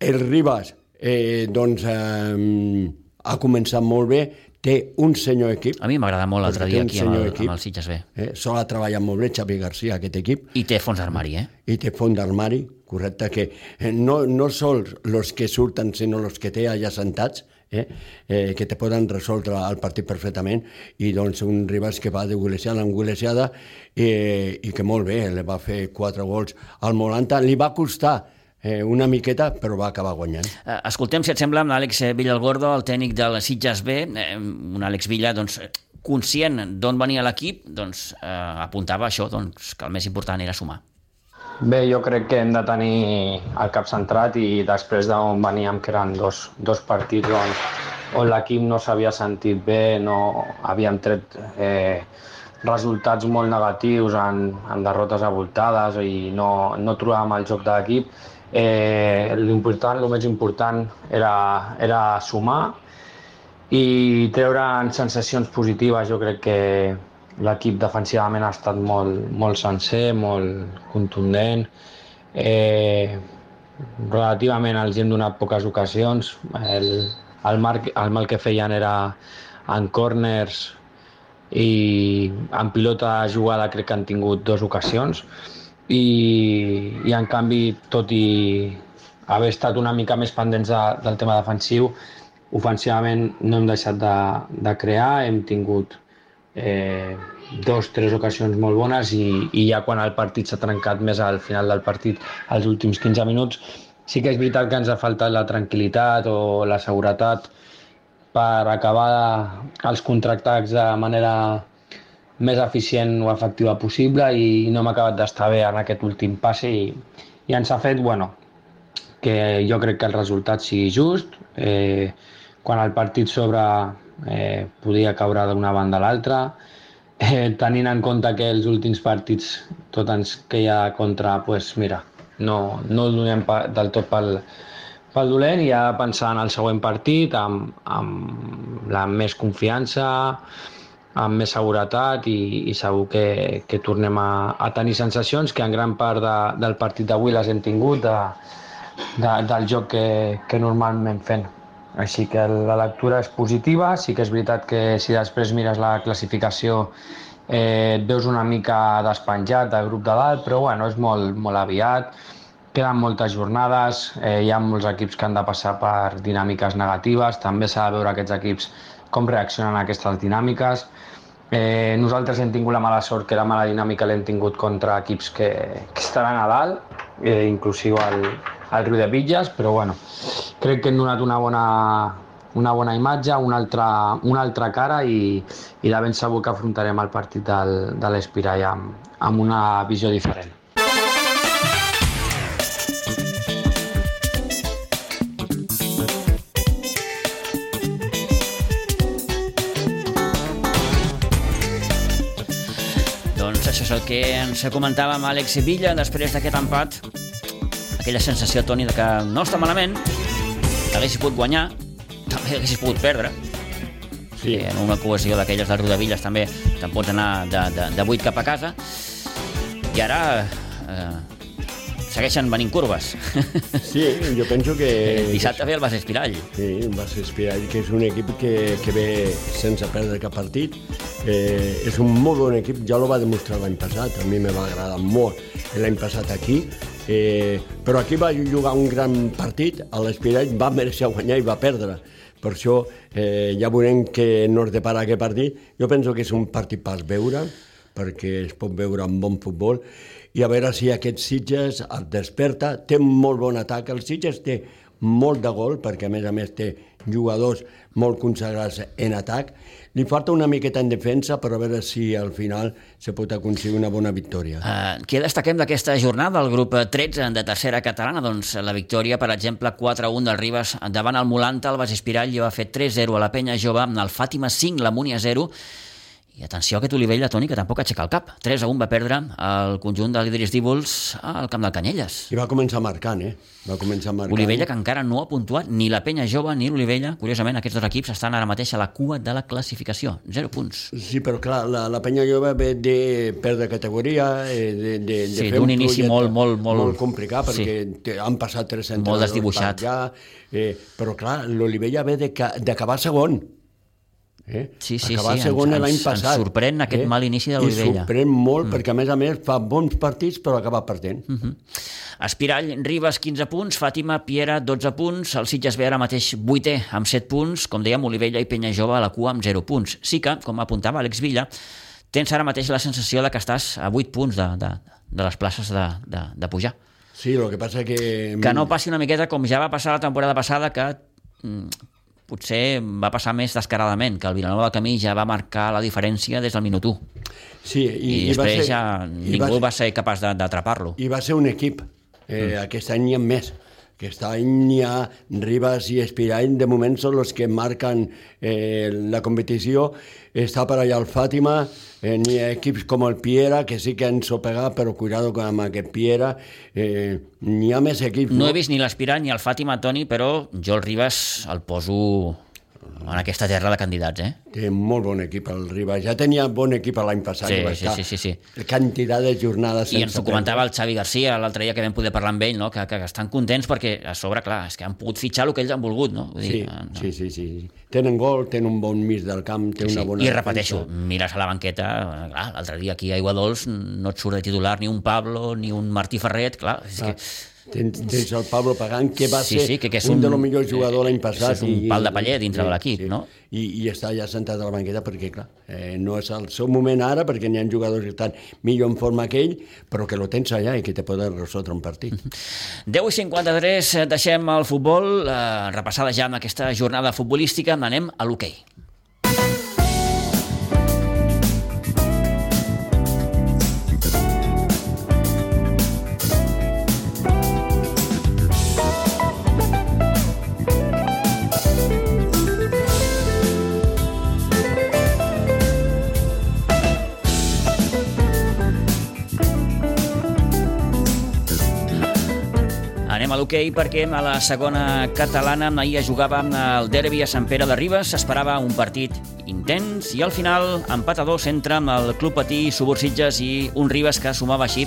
el Ribas eh, doncs, eh, ha començat molt bé, té un senyor equip, A mi m'agrada molt l'altre Perquè dia aquí amb el, equip. amb el Sitges B. eh? sol ha treballat molt bé Xavi Garcia, aquest equip, I té fons d'armari, eh? i té font d'armari, correcte, que eh, no, no sols els que surten, sinó els que té allà sentats, eh, eh, que te poden resoldre el partit perfectament, i doncs un Ribas que va de golejada en golejada eh, i que molt bé, li va fer quatre gols al Molanta, li va costar eh, una miqueta, però va acabar guanyant. Eh, Escoltem, si et sembla, amb l'Àlex Villalgordo, el tècnic del Sitges B, eh, un Àlex Villa, doncs, eh, conscient d'on venia l'equip, doncs, eh, apuntava això, doncs, que el més important era sumar. Bé, jo crec que hem de tenir el cap centrat i després d'on veníem, que eren dos, dos partits on, on l'equip no s'havia sentit bé, no havíem tret eh, resultats molt negatius en, en derrotes avoltades i no, no trobàvem el joc de l'equip. Eh, l'important, el més important era, era sumar i treure'n sensacions positives. Jo crec que l'equip defensivament ha estat molt, molt sencer, molt contundent. Eh, relativament els hem donat poques ocasions. El, el, marc, el mal que feien era en corners i en pilota jugada crec que han tingut dues ocasions i, i en canvi, tot i haver estat una mica més pendents de, del tema defensiu, ofensivament no hem deixat de, de crear, hem tingut eh, dos, tres ocasions molt bones i, i ja quan el partit s'ha trencat més al final del partit, als últims 15 minuts, sí que és veritat que ens ha faltat la tranquil·litat o la seguretat per acabar els contractats de manera més eficient o efectiva possible i no hem acabat d'estar bé en aquest últim passe i, i ens ha fet, bueno, que jo crec que el resultat sigui just. Eh, quan el partit sobre eh, podia caure d'una banda a l'altra, eh, tenint en compte que els últims partits tot ens queia contra, pues mira, no, no el donem pa, del tot pel, pel dolent i ja pensar en el següent partit amb, amb la més confiança, amb més seguretat i, i segur que, que tornem a, a tenir sensacions que en gran part de, del partit d'avui les hem tingut de, de, del joc que, que normalment fem. Així que la lectura és positiva, sí que és veritat que si després mires la classificació eh, et veus una mica despenjat del grup de dalt, però bueno, és molt, molt aviat, queden moltes jornades, eh, hi ha molts equips que han de passar per dinàmiques negatives, també s'ha de veure aquests equips com reaccionen a aquestes dinàmiques Eh, nosaltres hem tingut la mala sort que la mala dinàmica l'hem tingut contra equips que, que estaran a dalt, eh, inclusiu al, al Riu de Villas, però bueno, crec que hem donat una bona, una bona imatge, una altra, una altra cara i, i de ben segur que afrontarem el partit del, de l'Espirall amb, amb una visió diferent. Que ens comentava amb Àlex Villa després d'aquest empat. Aquella sensació, Toni, de que no està malament, que haguessis pogut guanyar, també haguessis pogut perdre. Sí. En una cohesió d'aquelles de Rodavilles també te'n pots anar de, de, de 8 cap a casa. I ara eh, segueixen venint curves. Sí, jo penso que... <laughs> Dissabte ve el Bas Espirall. Sí, el Bas Espirall, que és un equip que, que ve sense perdre cap partit. Eh, és un molt bon equip, ja lo va demostrar l'any passat, a mi me va agradar molt l'any passat aquí, eh, però aquí va jugar un gran partit, a l'Espirall va mereixer guanyar i va perdre. Per això eh, ja veurem que no es depara aquest partit. Jo penso que és un partit per veure, perquè es pot veure amb bon futbol, i a veure si aquest Sitges es desperta. Té molt bon atac. El Sitges té molt de gol, perquè a més a més té jugadors molt consagrats en atac. Li falta una miqueta en defensa, però a veure si al final se pot aconseguir una bona victòria. Uh, què destaquem d'aquesta jornada? El grup 13 de tercera catalana, doncs la victòria, per exemple, 4-1 del Ribes davant el Molanta, el Bas Espirall va fer 3-0 a la Penya Jove, el Fàtima 5, la Múnia 0, i atenció a aquest Olivella, Toni, que tampoc aixeca el cap. 3 a 1 va perdre el conjunt de l'Idris Díbols al camp del Canyelles. I va començar marcant, eh? Va començar marcant. Olivella, que encara no ha puntuat ni la penya jove ni l'Olivella. Curiosament, aquests dos equips estan ara mateix a la cua de la classificació. 0 punts. Sí, però clar, la, la penya jove ve de perdre categoria, eh, de, de, de Sí, fer un inici molt, molt, molt- molt complicat, sí. perquè te- han passat tres Molt entrenadors desdibuixat. per allà, eh, però clar, l'Olivella ve de ca- d'acabar segon. Eh? Sí, sí, Acabar sí, segon ens- ens- passat. ens sorprèn aquest mal inici de l'Olivella. I sorprèn molt, mm. perquè a més a més fa bons partits, però acaba perdent. Mm. Espirall, Ribes, 15 punts, Fàtima, Piera, 12 punts, el Sitges ve ara mateix 8è amb 7 punts, com dèiem, Olivella i Penya Jove a la cua amb 0 punts. Sí que, com apuntava Àlex Villa, tens ara mateix la sensació de que estàs a 8 punts de, de, de les places de, de, de pujar. Sí, el que passa que... Que no passi una miqueta com ja va passar la temporada passada, que mm, potser va passar més descaradament, que el Vilanova del Camí ja va marcar la diferència des del minut 1. Sí, I, i, I després va ser, ja i ningú va, va ser capaç d'atrapar-lo. I va ser un equip. Eh, mm. Aquest any ha més. Aquest any hi ha Ribas i Espirall, de moment són els que marquen eh, la competició. Està per allà el Fàtima, eh, n'hi ha equips com el Piera, que sí que han sopegat, però cuidado amb aquest Piera. Eh, n'hi ha més equips. No he vist ni l'Aspirant ni el Fàtima, Toni, però jo el Ribas el poso en aquesta terra de candidats, eh? Té molt bon equip el Ribas. Ja tenia bon equip l'any passat. Sí, sí, sí, sí, sí. Quantitat de jornades I ens ho comentava el Xavi Garcia l'altre dia que vam poder parlar amb ell, no? que, que estan contents perquè a sobre, clar, és que han pogut fitxar el que ells han volgut, no? Vull Sí, dir, eh, no. sí, sí, sí. Tenen gol, tenen un bon mig del camp, té Sí, una sí. bona I repeteixo, defensa. mires a la banqueta, clar, l'altre dia aquí a Aiguadols no et surt de titular ni un Pablo ni un Martí Ferret, clar, és que Tens, tens el Pablo Pagán, que va Sí, ser sí, que- que és un, un- dels millors jugadors l'any eh, passat. és un pal de paller dintre de l'equip, no? I, I està ja sentat a la banqueta perquè, clar, eh, no és el seu moment ara, perquè n'hi ha jugadors que estan millor en forma que ell, però que lo tens allà i que te poden resoldre un partit. <laughs> 10 i 53, eh, deixem el futbol, eh, repassada ja amb aquesta jornada futbolística, anem a l'hoquei. Anem l'hoquei perquè a la segona catalana ahir jugava el derbi a Sant Pere de Ribes, s'esperava un partit intens i al final empat a dos entre el Club Patí, Subursitges i un Ribes que sumava així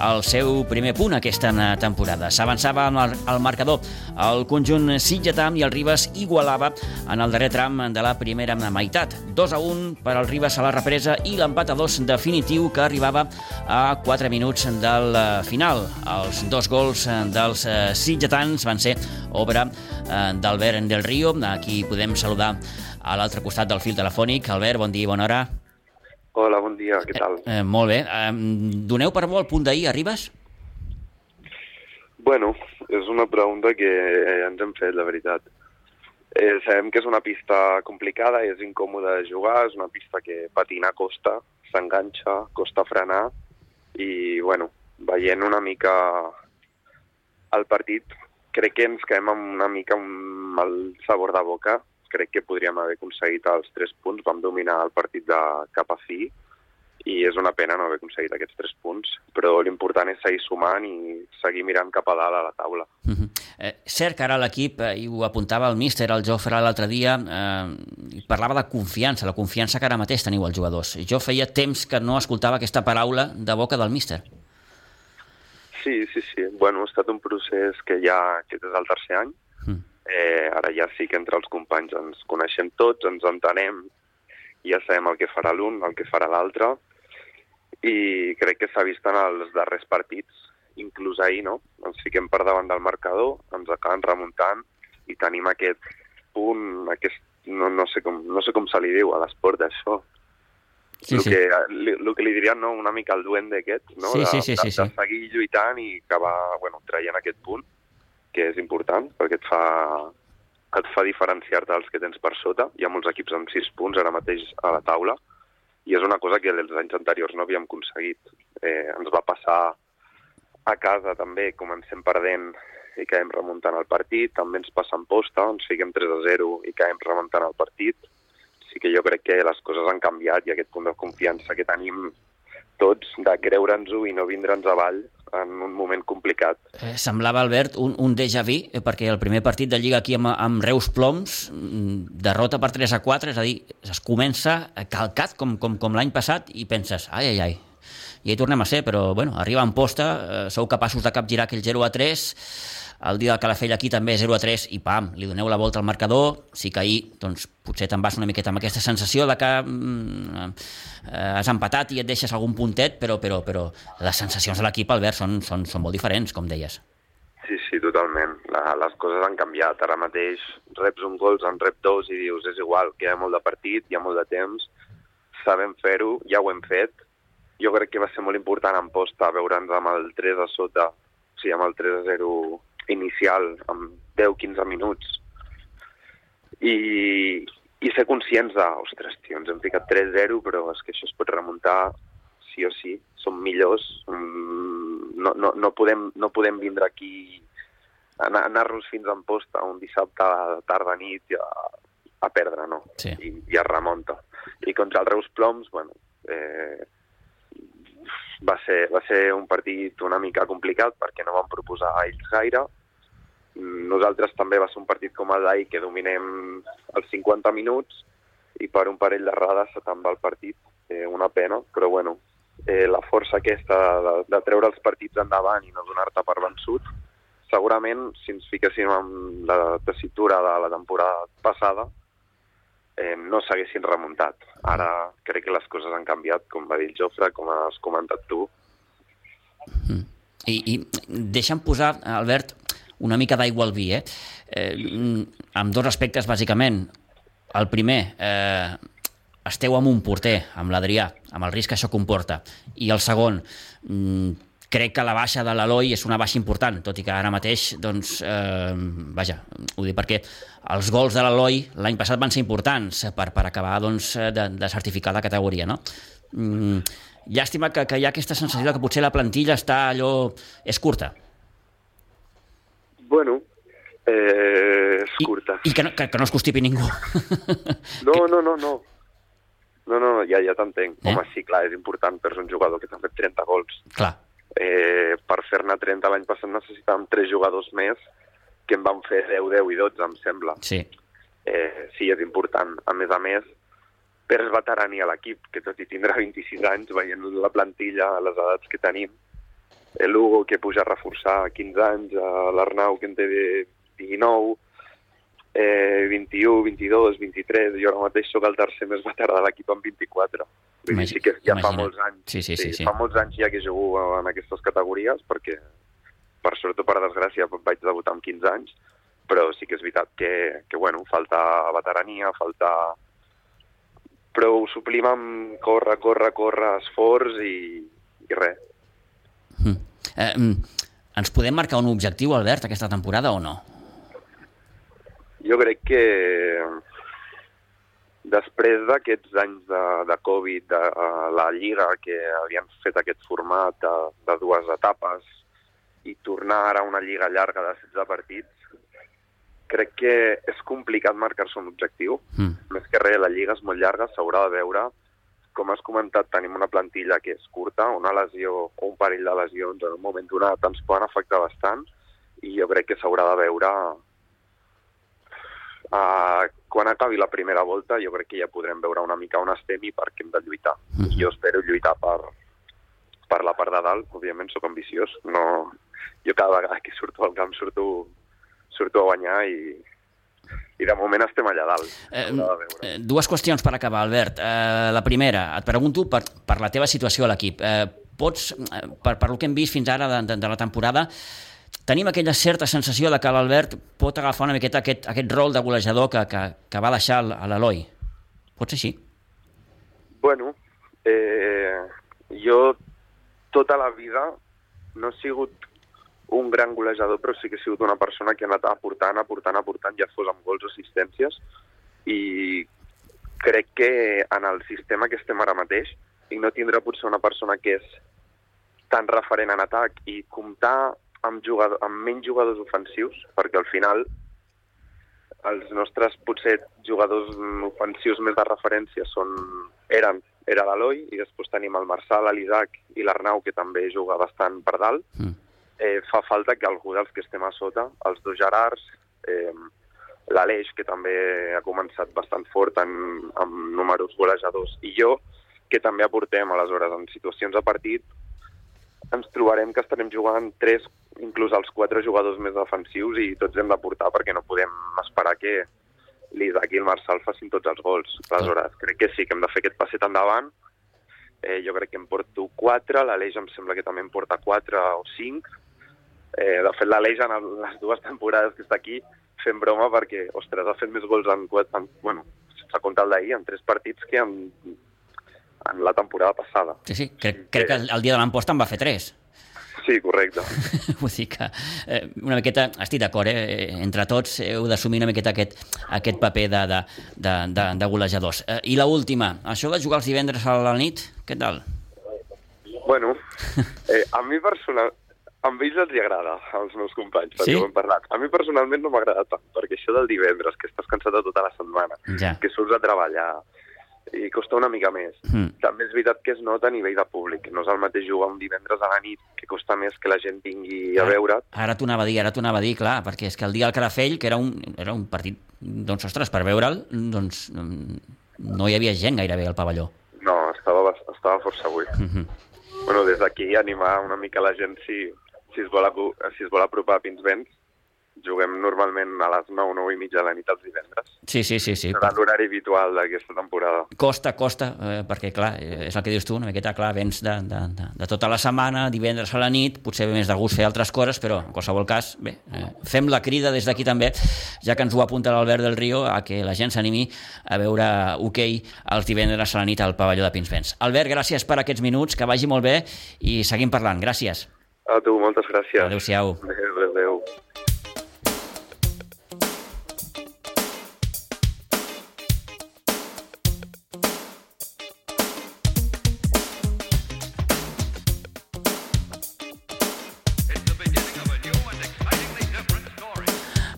el seu primer punt aquesta temporada. S'avançava al al marcador el conjunt sitgetà i el Ribes igualava en el darrer tram de la primera meitat. 2 a 1 per al Ribes a la represa i l'empat a dos definitiu que arribava a 4 minuts del eh, final. Els dos gols eh, dels eh, sitgetans van ser obra d'Albert del Río, a qui podem saludar a l'altre costat del fil telefònic. Albert, bon dia i bona hora. Hola, bon dia, què tal? Eh, molt bé. Eh, doneu per bo el punt d'ahir, arribes? Bueno, és una pregunta que ens hem fet, la veritat. Eh, sabem que és una pista complicada, és incòmode de jugar, és una pista que patinar costa, s'enganxa, costa frenar, i, bueno, veient una mica el partit, crec que ens quedem amb una mica amb el sabor de boca, crec que podríem haver aconseguit els tres punts, vam dominar el partit de cap a fi i és una pena no haver aconseguit aquests tres punts, però l'important és seguir sumant i seguir mirant cap a dalt a la taula. Uh -huh. eh, cert que ara l'equip, eh, i ho apuntava el míster, el Jofre, l'altre dia, eh, parlava de confiança, la confiança que ara mateix teniu els jugadors. Jo feia temps que no escoltava aquesta paraula de boca del míster. Sí, sí, sí. Bueno, ha estat un procés que ja aquest és el tercer any, Eh, ara ja sí que entre els companys ens coneixem tots, ens entenem, ja sabem el que farà l'un, el que farà l'altre, i crec que s'ha vist en els darrers partits, inclús ahir, no? Ens fiquem per davant del marcador, ens acaben remuntant i tenim aquest punt, aquest, no, no, sé, com, no sé com se li diu a l'esport d'això, Sí, el, sí. Que, el que li dirien no, una mica el duende aquest, no? Sí, sí, sí, de, sí, sí. de seguir lluitant i acabar bueno, traient aquest punt que és important perquè et fa, et fa diferenciar-te dels que tens per sota. Hi ha molts equips amb 6 punts ara mateix a la taula i és una cosa que els anys anteriors no havíem aconseguit. Eh, ens va passar a casa també, comencem perdent i caiem remuntant el partit, també ens passa en posta, ens fiquem 3 a 0 i caiem remuntant el partit. Sí que jo crec que les coses han canviat i aquest punt de confiança que tenim tots de creure'ns-ho i no vindre'ns avall en un moment complicat. Eh, semblava, Albert, un, un déjà vu, eh, perquè el primer partit de Lliga aquí amb, amb Reus Ploms, mm, derrota per 3 a 4, és a dir, es comença calcat com, com, com l'any passat i penses, ai, ai, ai, i hi tornem a ser, però bueno, arriba en posta, eh, sou capaços de capgirar aquell 0 a 3, el dia del Calafell aquí també 0 a 3 i pam, li doneu la volta al marcador. Sí que ahir doncs, potser te'n vas una miqueta amb aquesta sensació de que mm, eh, has empatat i et deixes algun puntet, però, però, però les sensacions de l'equip, Albert, són, són, són molt diferents, com deies. Sí, sí, totalment. La, les coses han canviat. Ara mateix reps un gol, en rep dos i dius és igual, que hi ha molt de partit, hi ha molt de temps, sabem fer-ho, ja ho hem fet. Jo crec que va ser molt important en posta veure'ns amb el 3 a sota, o sigui, amb el 3 a 0 inicial, amb 10-15 minuts, i, i ser conscients de, ostres, tio, ens hem ficat 3-0, però és que això es pot remuntar sí o sí, som millors, mm, no, no, no, podem, no podem vindre aquí anar-nos fins en posta un dissabte a tarda nit a, a perdre, no? Sí. I, I es remunta. I contra el Reus Ploms, bueno, eh, va ser, va ser un partit una mica complicat perquè no van proposar a ells gaire. Nosaltres també va ser un partit com el d'ahir que dominem els 50 minuts i per un parell d'errades se te'n va el partit. Eh, una pena, però bueno, eh, la força aquesta de, de treure els partits endavant i no donar-te per vençut, segurament si ens fiquéssim en la tessitura de la temporada passada, eh, no s'haguessin remuntat. Ara crec que les coses han canviat, com va dir el Jofre, com has comentat tu. Mm. I, I deixa'm posar, Albert, una mica d'aigua al vi, eh? eh? Amb dos aspectes, bàsicament. El primer, eh, esteu amb un porter, amb l'Adrià, amb el risc que això comporta. I el segon, mm, crec que la baixa de l'Eloi és una baixa important, tot i que ara mateix, doncs, eh, vaja, ho dic perquè els gols de l'Eloi l'any passat van ser importants per, per acabar doncs, de, de certificar la categoria, no? Mm, llàstima que, que hi ha aquesta sensació que potser la plantilla està allò... és curta. Bueno, eh, és I, curta. I que no, que, que no es constipi ningú. <laughs> No, no, no, no. No, no, ja, ja t'entenc. Eh? Home, sí, clar, és important per un jugador que t'ha fet 30 gols. Clar. Eh, per fer-ne 30 l'any passat necessitàvem 3 jugadors més que en van fer 10, 10 i 12, em sembla. Sí. Eh, sí, és important. A més a més, perds veterani a l'equip, que tot i tindrà 26 <laughs> anys, veient la plantilla, les edats que tenim, l'Hugo que puja a reforçar 15 anys, l'Arnau que en té 19, eh, 21, 22, 23, jo ara mateix sóc el tercer més veterà de l'equip amb 24. Vull dir, Imagi- sí que ja fa imagina't. molts anys. Sí, sí, sí, sí. Fa molts anys ja que jugo en aquestes categories, perquè per sort o per desgràcia vaig debutar amb 15 anys, però sí que és veritat que, que bueno, falta veterania, falta però ho suplim amb córrer, córrer, córrer, esforç i, i res. Mm. Eh, mm, ens podem marcar un objectiu, Albert, aquesta temporada o no? Jo crec que després d'aquests anys de, de Covid, de uh, la Lliga, que havien fet aquest format de, de dues etapes, i tornar ara a una Lliga llarga de 16 partits, crec que és complicat marcar-se un objectiu. Mm. Més que res, la Lliga és molt llarga, s'haurà de veure. Com has comentat, tenim una plantilla que és curta, una lesió o un parell de lesions en un moment donat ens poden afectar bastant i jo crec que s'haurà de veure Uh, quan acabi la primera volta jo crec que ja podrem veure una mica on estem i per què hem de lluitar. Mhm. I jo espero lluitar per, per la part de dalt, òbviament sóc ambiciós, no... jo cada vegada que surto al camp surto, surto a guanyar i, i de moment estem allà dalt. Eh, eh, dues qüestions per acabar, Albert. Eh, la primera, et pregunto per, per la teva situació a l'equip. Eh, pots, eh, per, per el que hem vist fins ara de, de, de la temporada, tenim aquella certa sensació de que l'Albert pot agafar una miqueta aquest, aquest rol de golejador que, que, que va deixar a l'Eloi. Pot ser així? Bueno, eh, jo tota la vida no he sigut un gran golejador, però sí que he sigut una persona que ha anat aportant, aportant, aportant, ja fos amb gols o assistències, i crec que en el sistema que estem ara mateix, i no tindrà potser una persona que és tan referent en atac i comptar amb, jugador, amb menys jugadors ofensius, perquè al final els nostres potser jugadors ofensius més de referència són, eren era l'Eloi i després tenim el Marçal, l'Isaac i l'Arnau que també juga bastant per dalt. Mm. Eh, fa falta que algú dels que estem a sota, els dos Gerards, eh, l'Aleix, que també ha començat bastant fort en, en números golejadors, i jo, que també aportem, aleshores, en situacions de partit, ens trobarem que estarem jugant tres, inclús els quatre jugadors més defensius i tots hem d'aportar perquè no podem esperar que l'Isaac i el Marçal facin tots els gols. Aleshores, crec que sí que hem de fer aquest passet endavant. Eh, jo crec que em porto quatre, l'Aleix em sembla que també em porta quatre o cinc. Eh, de fet, l'Aleix en les dues temporades que està aquí fent broma perquè, ostres, ha fet més gols en, quatre, en bueno, sense comptar el d'ahir, en tres partits que en, en la temporada passada. Sí, sí. Crec, crec que el, el dia de l'emposta en va fer tres. Sí, correcte. <laughs> Vull dir que eh, una miqueta, estic d'acord, eh? entre tots heu d'assumir una miqueta aquest, aquest paper de, de, de, de, de golejadors. Eh, I la última, això de jugar els divendres a la nit, què tal? Bueno, <laughs> eh, a mi personal... A ells els hi agrada, als meus companys, perquè Sí? ho hem parlat. A mi personalment no m'agrada tant, perquè això del divendres, que estàs cansat de tota la setmana, Ja. que surts a treballar, i costa una mica més. Mm. També és veritat que es nota a nivell de públic. No és el mateix jugar un divendres a la nit, que costa més que la gent vingui a Ara- veure't. Ara t'ho anava a dir, ara t'ho anava a dir, clar, perquè és que el dia del Calafell, que era un, era un partit, doncs, ostres, per veure'l, doncs, mm, no hi havia gent gairebé al pavelló. No, estava, estava força buit. Mhm. Bueno, des d'aquí animar una mica la gent si, si, es vol, si es vol apropar a Pinsbens. Juguem normalment a les 9, 9 i mitja de la nit els divendres. Sí, sí, sí, sí. Serà l'horari habitual d'aquesta temporada. Costa, costa, eh, perquè, clar, eh, és el que dius tu, una miqueta, clar, vens de, de, de, de tota la setmana, divendres a la nit, potser ve més de gust fer altres coses, però, en qualsevol cas, bé, eh, fem la crida des d'aquí també, ja que ens ho apunta l'Albert del Río, a que la gent s'animi a veure hoquei els divendres a la nit al pavelló de Pinsbens. Albert, gràcies per aquests minuts, que vagi molt bé i seguim parlant. Gràcies. A tu, moltes gràcies. Adéu-siau. Adéu, adéu, adéu.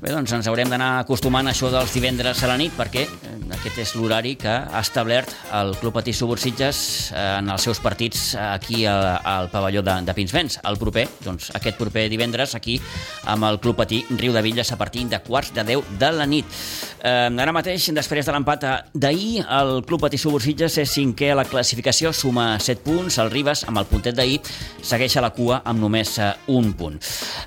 Bé, doncs ens haurem d'anar acostumant a això dels divendres a la nit perquè eh, aquest és l'horari que ha establert el Club Patí Subursitges eh, en els seus partits aquí a, al pavelló de, de Pinsbens. El proper, doncs aquest proper divendres aquí amb el Club Patí Riu de Villes a partir de quarts de 10 de la nit. Eh, ara mateix, després de l'empat d'ahir, el Club Patí Subursitges és cinquè a la classificació, suma 7 punts. El Ribes, amb el puntet d'ahir, segueix a la cua amb només eh, un punt.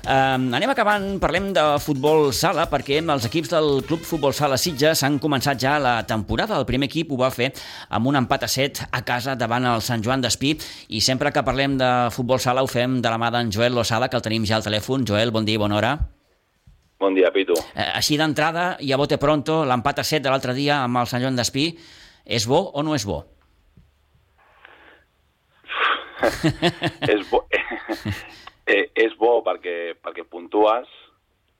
Eh, anem acabant, parlem de futbol sala, perquè els equips del Club Futbol Sala Sitges han començat ja la temporada. El primer equip ho va fer amb un empat a 7 a casa davant el Sant Joan d'Espí i sempre que parlem de futbol sala ho fem de la mà d'en Joel Losada, que el tenim ja al telèfon. Joel, bon dia i bona hora. Bon dia, Pitu. Eh, així d'entrada, i a bote pronto, l'empat a 7 de l'altre dia amb el Sant Joan d'Espí, És bo o no és bo? <laughs> és, bo, <laughs> eh, és bo perquè, perquè puntues,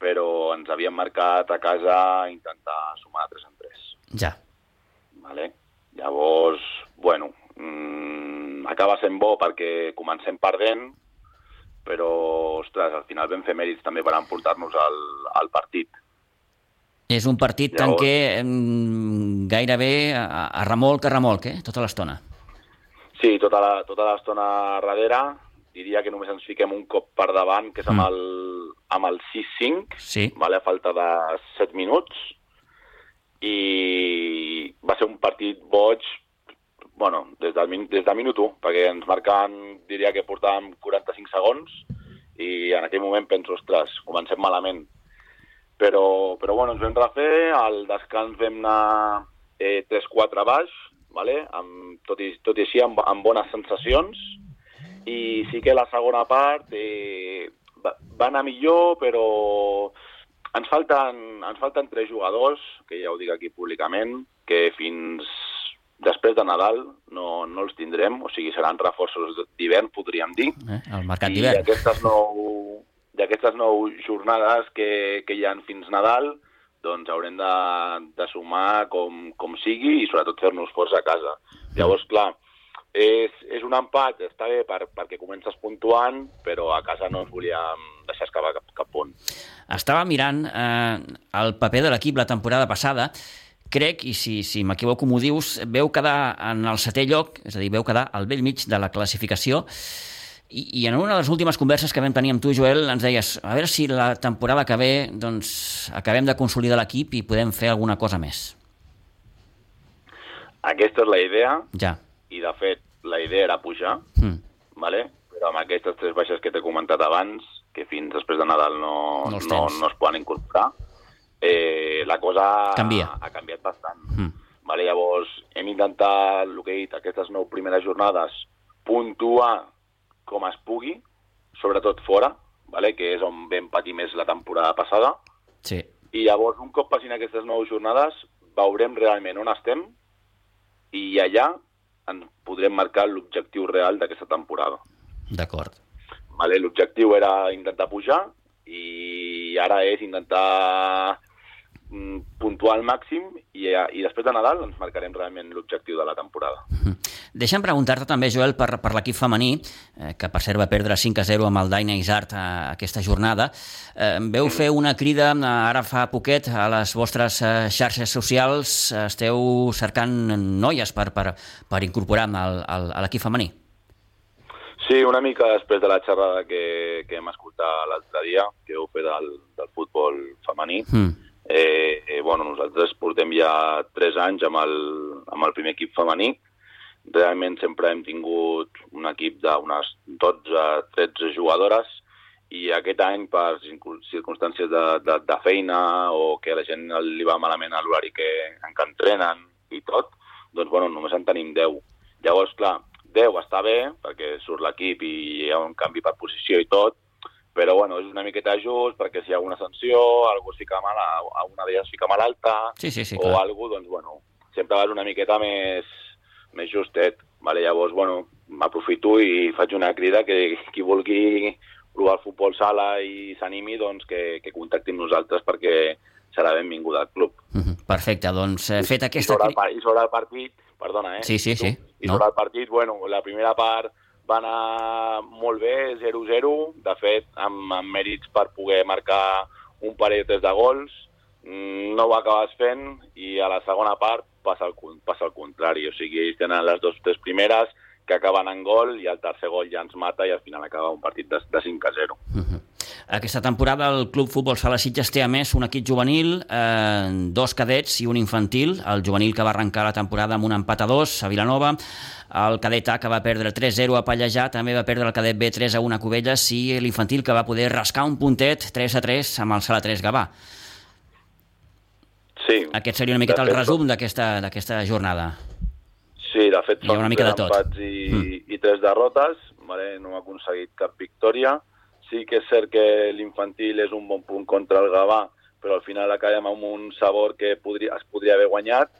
però ens havíem marcat a casa intentar sumar 3 en 3. Ja. Vale? Llavors, bueno, mmm, acaba sent bo perquè comencem perdent, però, ostres, al final vam fer mèrits també per emportar-nos al, al partit. És un partit Llavors... en què mm, gairebé a, a remolc a remolc, eh? tota l'estona. Sí, tota la, tota l'estona darrere. Diria que només ens fiquem un cop per davant, que és amb Mm. el, amb el 6-5, Sí. vale, a falta de 7 minuts. I va ser un partit boig, bueno, des del, des del minut 1, perquè ens marcaven, diria que portàvem 45 segons, i en aquell moment penso, ostres, comencem malament. Però, però bueno, ens vam refer, al descans vam anar eh, 3-4 baix, vale? amb, tot, i, tot i així amb, amb bones sensacions, i sí que la segona part eh, va, va anar millor, però ens falten, ens falten tres jugadors, que ja ho dic aquí públicament, que fins després de Nadal no, no els tindrem, o sigui, seran reforços d'hivern, podríem dir. Eh? El mercat I d'hivern. aquestes nou, d'aquestes nou jornades que, que hi han fins Nadal, doncs haurem de, de sumar com, com sigui i sobretot fer-nos forts a casa. Llavors, clar, és, és un empat, està bé per, perquè comences puntuant, però a casa no ens volíem deixar escapar cap, cap punt. Estava mirant eh, el paper de l'equip la temporada passada. Crec, i si, si m'equivoco m'ho dius, veu quedar en el setè lloc, és a dir, veu quedar al vell mig de la classificació, i, i en una de les últimes converses que vam tenir amb tu, Joel, ens deies, a veure si la temporada que ve doncs, acabem de consolidar l'equip i podem fer alguna cosa més. Aquesta és la idea, Ja. i de fet la idea era pujar, Mm. vale? però amb aquestes tres baixes que t'he comentat abans, que fins després de Nadal no, No no, no es poden incorporar, eh, la cosa Canvia. ha canviat bastant. Mm. Vale, llavors, hem intentat, el que he dit, aquestes nou primeres jornades, puntuar com es pugui, sobretot fora, vale, que és on vam patir més la temporada passada, Sí, i llavors, un cop passin aquestes nou jornades, veurem realment on estem i allà ens podrem marcar l'objectiu real d'aquesta temporada. d'acord. Vale? L'objectiu era intentar pujar i ara és intentar mm, puntuar al màxim i, i després de Nadal ens marcarem realment l'objectiu de la temporada. Deixa'm preguntar-te també, Joel, per, per l'equip femení, eh, que per cert va perdre 5 a 0 amb el Daina Isart a, aquesta jornada. Eh, veu fer una crida eh, ara fa poquet a les vostres eh, xarxes socials. Esteu cercant noies per, per, per incorporar al, al, a l'equip femení. Sí, una mica després de la xerrada que, que hem escoltat l'altre dia, que heu fet del, del futbol femení, Mm. Eh, eh, bueno, nosaltres portem ja 3 anys amb el, amb el primer equip femení. Realment sempre hem tingut un equip d'unes 12-13 jugadores i aquest any, per circumstàncies de, de, de feina o que a la gent li va malament a l'horari que, en què entrenen i tot, doncs bueno, només en tenim 10. Llavors, clar, 10 està bé, perquè surt l'equip i hi ha un canvi per posició i tot, però bueno, és una miqueta just perquè si hi ha alguna sanció, algú es fica mal, a una d'elles es fica malalta, Sí, sí, sí, o clar. algú, doncs bueno, sempre vas una miqueta més, més justet. Vale? Llavors, bueno, m'aprofito i faig una crida que qui vulgui provar el futbol sala i s'animi, doncs que, que contacti amb nosaltres perquè serà benvingut al club. Mhm. Perfecte, doncs eh, fet I aquesta... sobre, el, par- I sobre el partit, perdona, eh? Sí, sí, Tu, sí. I No. sobre el partit, bueno, la primera part va anar molt bé, 0-0, de fet, amb, amb mèrits per poder marcar un parell de gols, mm, no ho acabes fent i a la segona part passa el, passa el contrari, o sigui, ells tenen les dues tres primeres que acaben en gol i el tercer gol ja ens mata i al final acaba un partit de, de 5 a 0. Mhm. Aquesta temporada el Club Futbol Sala Sitges té a més un equip juvenil, eh, dos cadets i un infantil. El juvenil que va arrencar la temporada amb un empat a dos a Vilanova, el cadet A que va perdre 3-0 a Pallejà, també va perdre el cadet B 3-1 a Cubelles i l'infantil que va poder rascar un puntet 3-3 amb el Sala 3 Gavà. Sí. Aquest seria una miqueta el resum d'aquesta jornada. Sí, de fet ha són una mica de tot. empats i, i tres derrotes, vale? no hem aconseguit cap victòria. Sí que és cert que l'infantil és un bon punt contra el Gavà, però al final acabem amb un sabor que podria, es podria haver guanyat.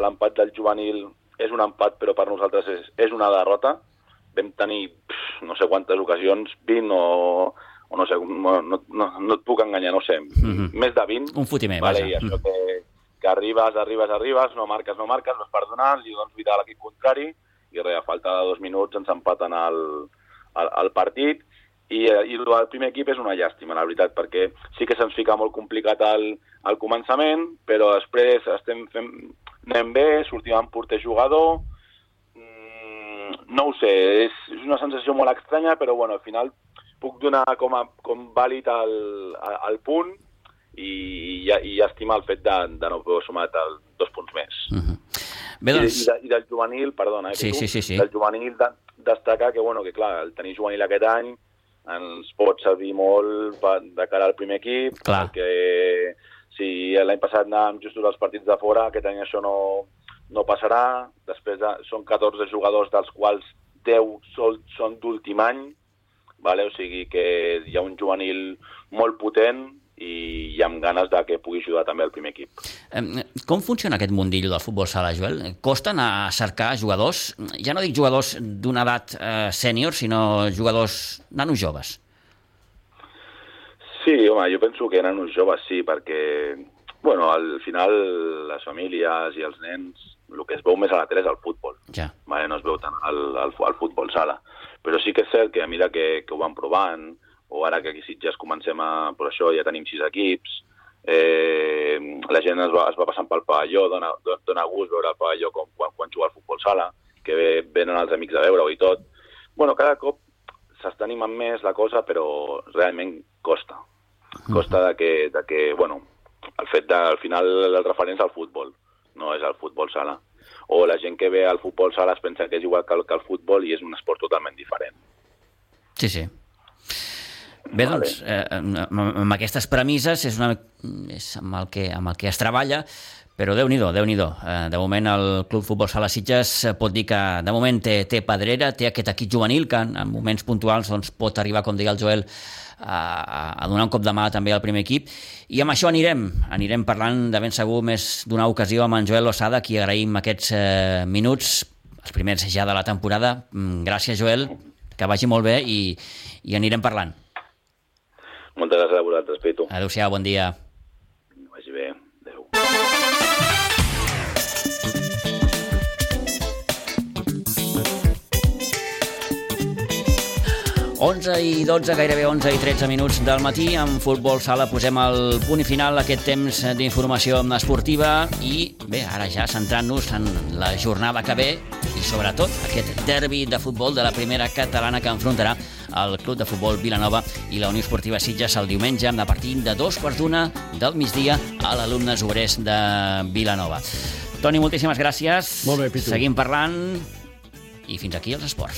l'empat del juvenil és un empat, però per nosaltres és, és una derrota. Vam tenir pff, no sé quantes ocasions, 20 o, o no sé, no, no, no, et puc enganyar, no sé, Mhm. més de 20. Un fotimer, vale, vaja. I això que, que arribes, arribes, arribes, no marques, no marques, vas perdonant, li dones vida a l'equip contrari, i res, a falta de dos minuts ens empaten el, el, el partit, i, eh, i el primer equip és una llàstima, la veritat, perquè sí que se'ns fica molt complicat al, al començament, però després estem fent, anem bé, sortim amb porter jugador, mm, no ho sé, és, és una sensació molt estranya, però bueno, al final puc donar com, a, com vàlid el, el punt i, i, i estimar el fet de, de no haver sumat el, dos punts més. Mhm. Bé, doncs... i, de, I del juvenil, perdona, eh, Sí, Pitu, sí, sí, sí. del juvenil de, destacar que, bueno, que clar, el tenir juvenil aquest any ens pot servir molt per, de cara al primer equip, Clar. perquè si l'any passat anàvem just als partits de fora, aquest any això no, no passarà, després de, són 14 jugadors dels quals 10 sol, són d'últim any, vale? o sigui que hi ha un juvenil molt potent i, i amb ganes de que pugui ajudar també el primer equip. Com funciona aquest mundillo del futbol sala, Joel? Costa anar a cercar jugadors, ja no dic jugadors d'una edat eh, sènior, sinó jugadors nanos joves. Sí, home, jo penso que uns joves, sí, perquè, bueno, al final les famílies i els nens, el que es veu més a la tele és el futbol, Ja. vale? no es veu tant al, al, al futbol sala. Però sí que és cert que a mesura que, que ho van provant, o ara que aquí Sitges comencem a... Per això ja tenim sis equips, eh, la gent es va, es va passant pel pavelló, dona, dona gust veure el pavelló com, quan, quan juga al futbol sala, que ve, venen els amics a veure-ho i tot. Bueno, cada cop s'està animant més la cosa, però realment costa. Costa de que, de que bueno, el fet de, al final el referent és al futbol, no és el futbol sala. O la gent que ve al futbol sala es pensa que és igual que el, que el futbol i és un esport totalment diferent. Sí, sí. Bé, Vale. doncs, eh, amb, aquestes premisses és, una, és amb, el que, amb el que es treballa, però déu nhi déu eh, De moment el Club Futbol Sala Sitges eh, pot dir que de moment té, té pedrera, té aquest equip juvenil que en, en moments puntuals doncs, pot arribar, com deia el Joel, a, a donar un cop de mà també al primer equip. I amb això anirem, anirem parlant de ben segur més d'una ocasió amb en Joel Lozada, qui agraïm aquests eh, minuts, els primers ja de la temporada. Mm, Gràcies, Joel, que vagi molt bé i, i anirem parlant. Moltes gràcies a vosaltres, Pitu. Adéu-siau, bon dia. 11 i 12, gairebé 11 i 13 minuts del matí. En Futbol Sala posem el punt i final a aquest temps d'informació esportiva i bé, ara ja centrant-nos en la jornada que ve i sobretot aquest derbi de futbol de la primera catalana que enfrontarà el Club de Futbol Vilanova i la Unió Esportiva Sitges el diumenge a partir de dos quarts d'una del migdia a l'alumnes obrers de Vilanova. Toni, moltíssimes gràcies. Molt bé, Pitu. Seguim parlant i fins aquí els esports.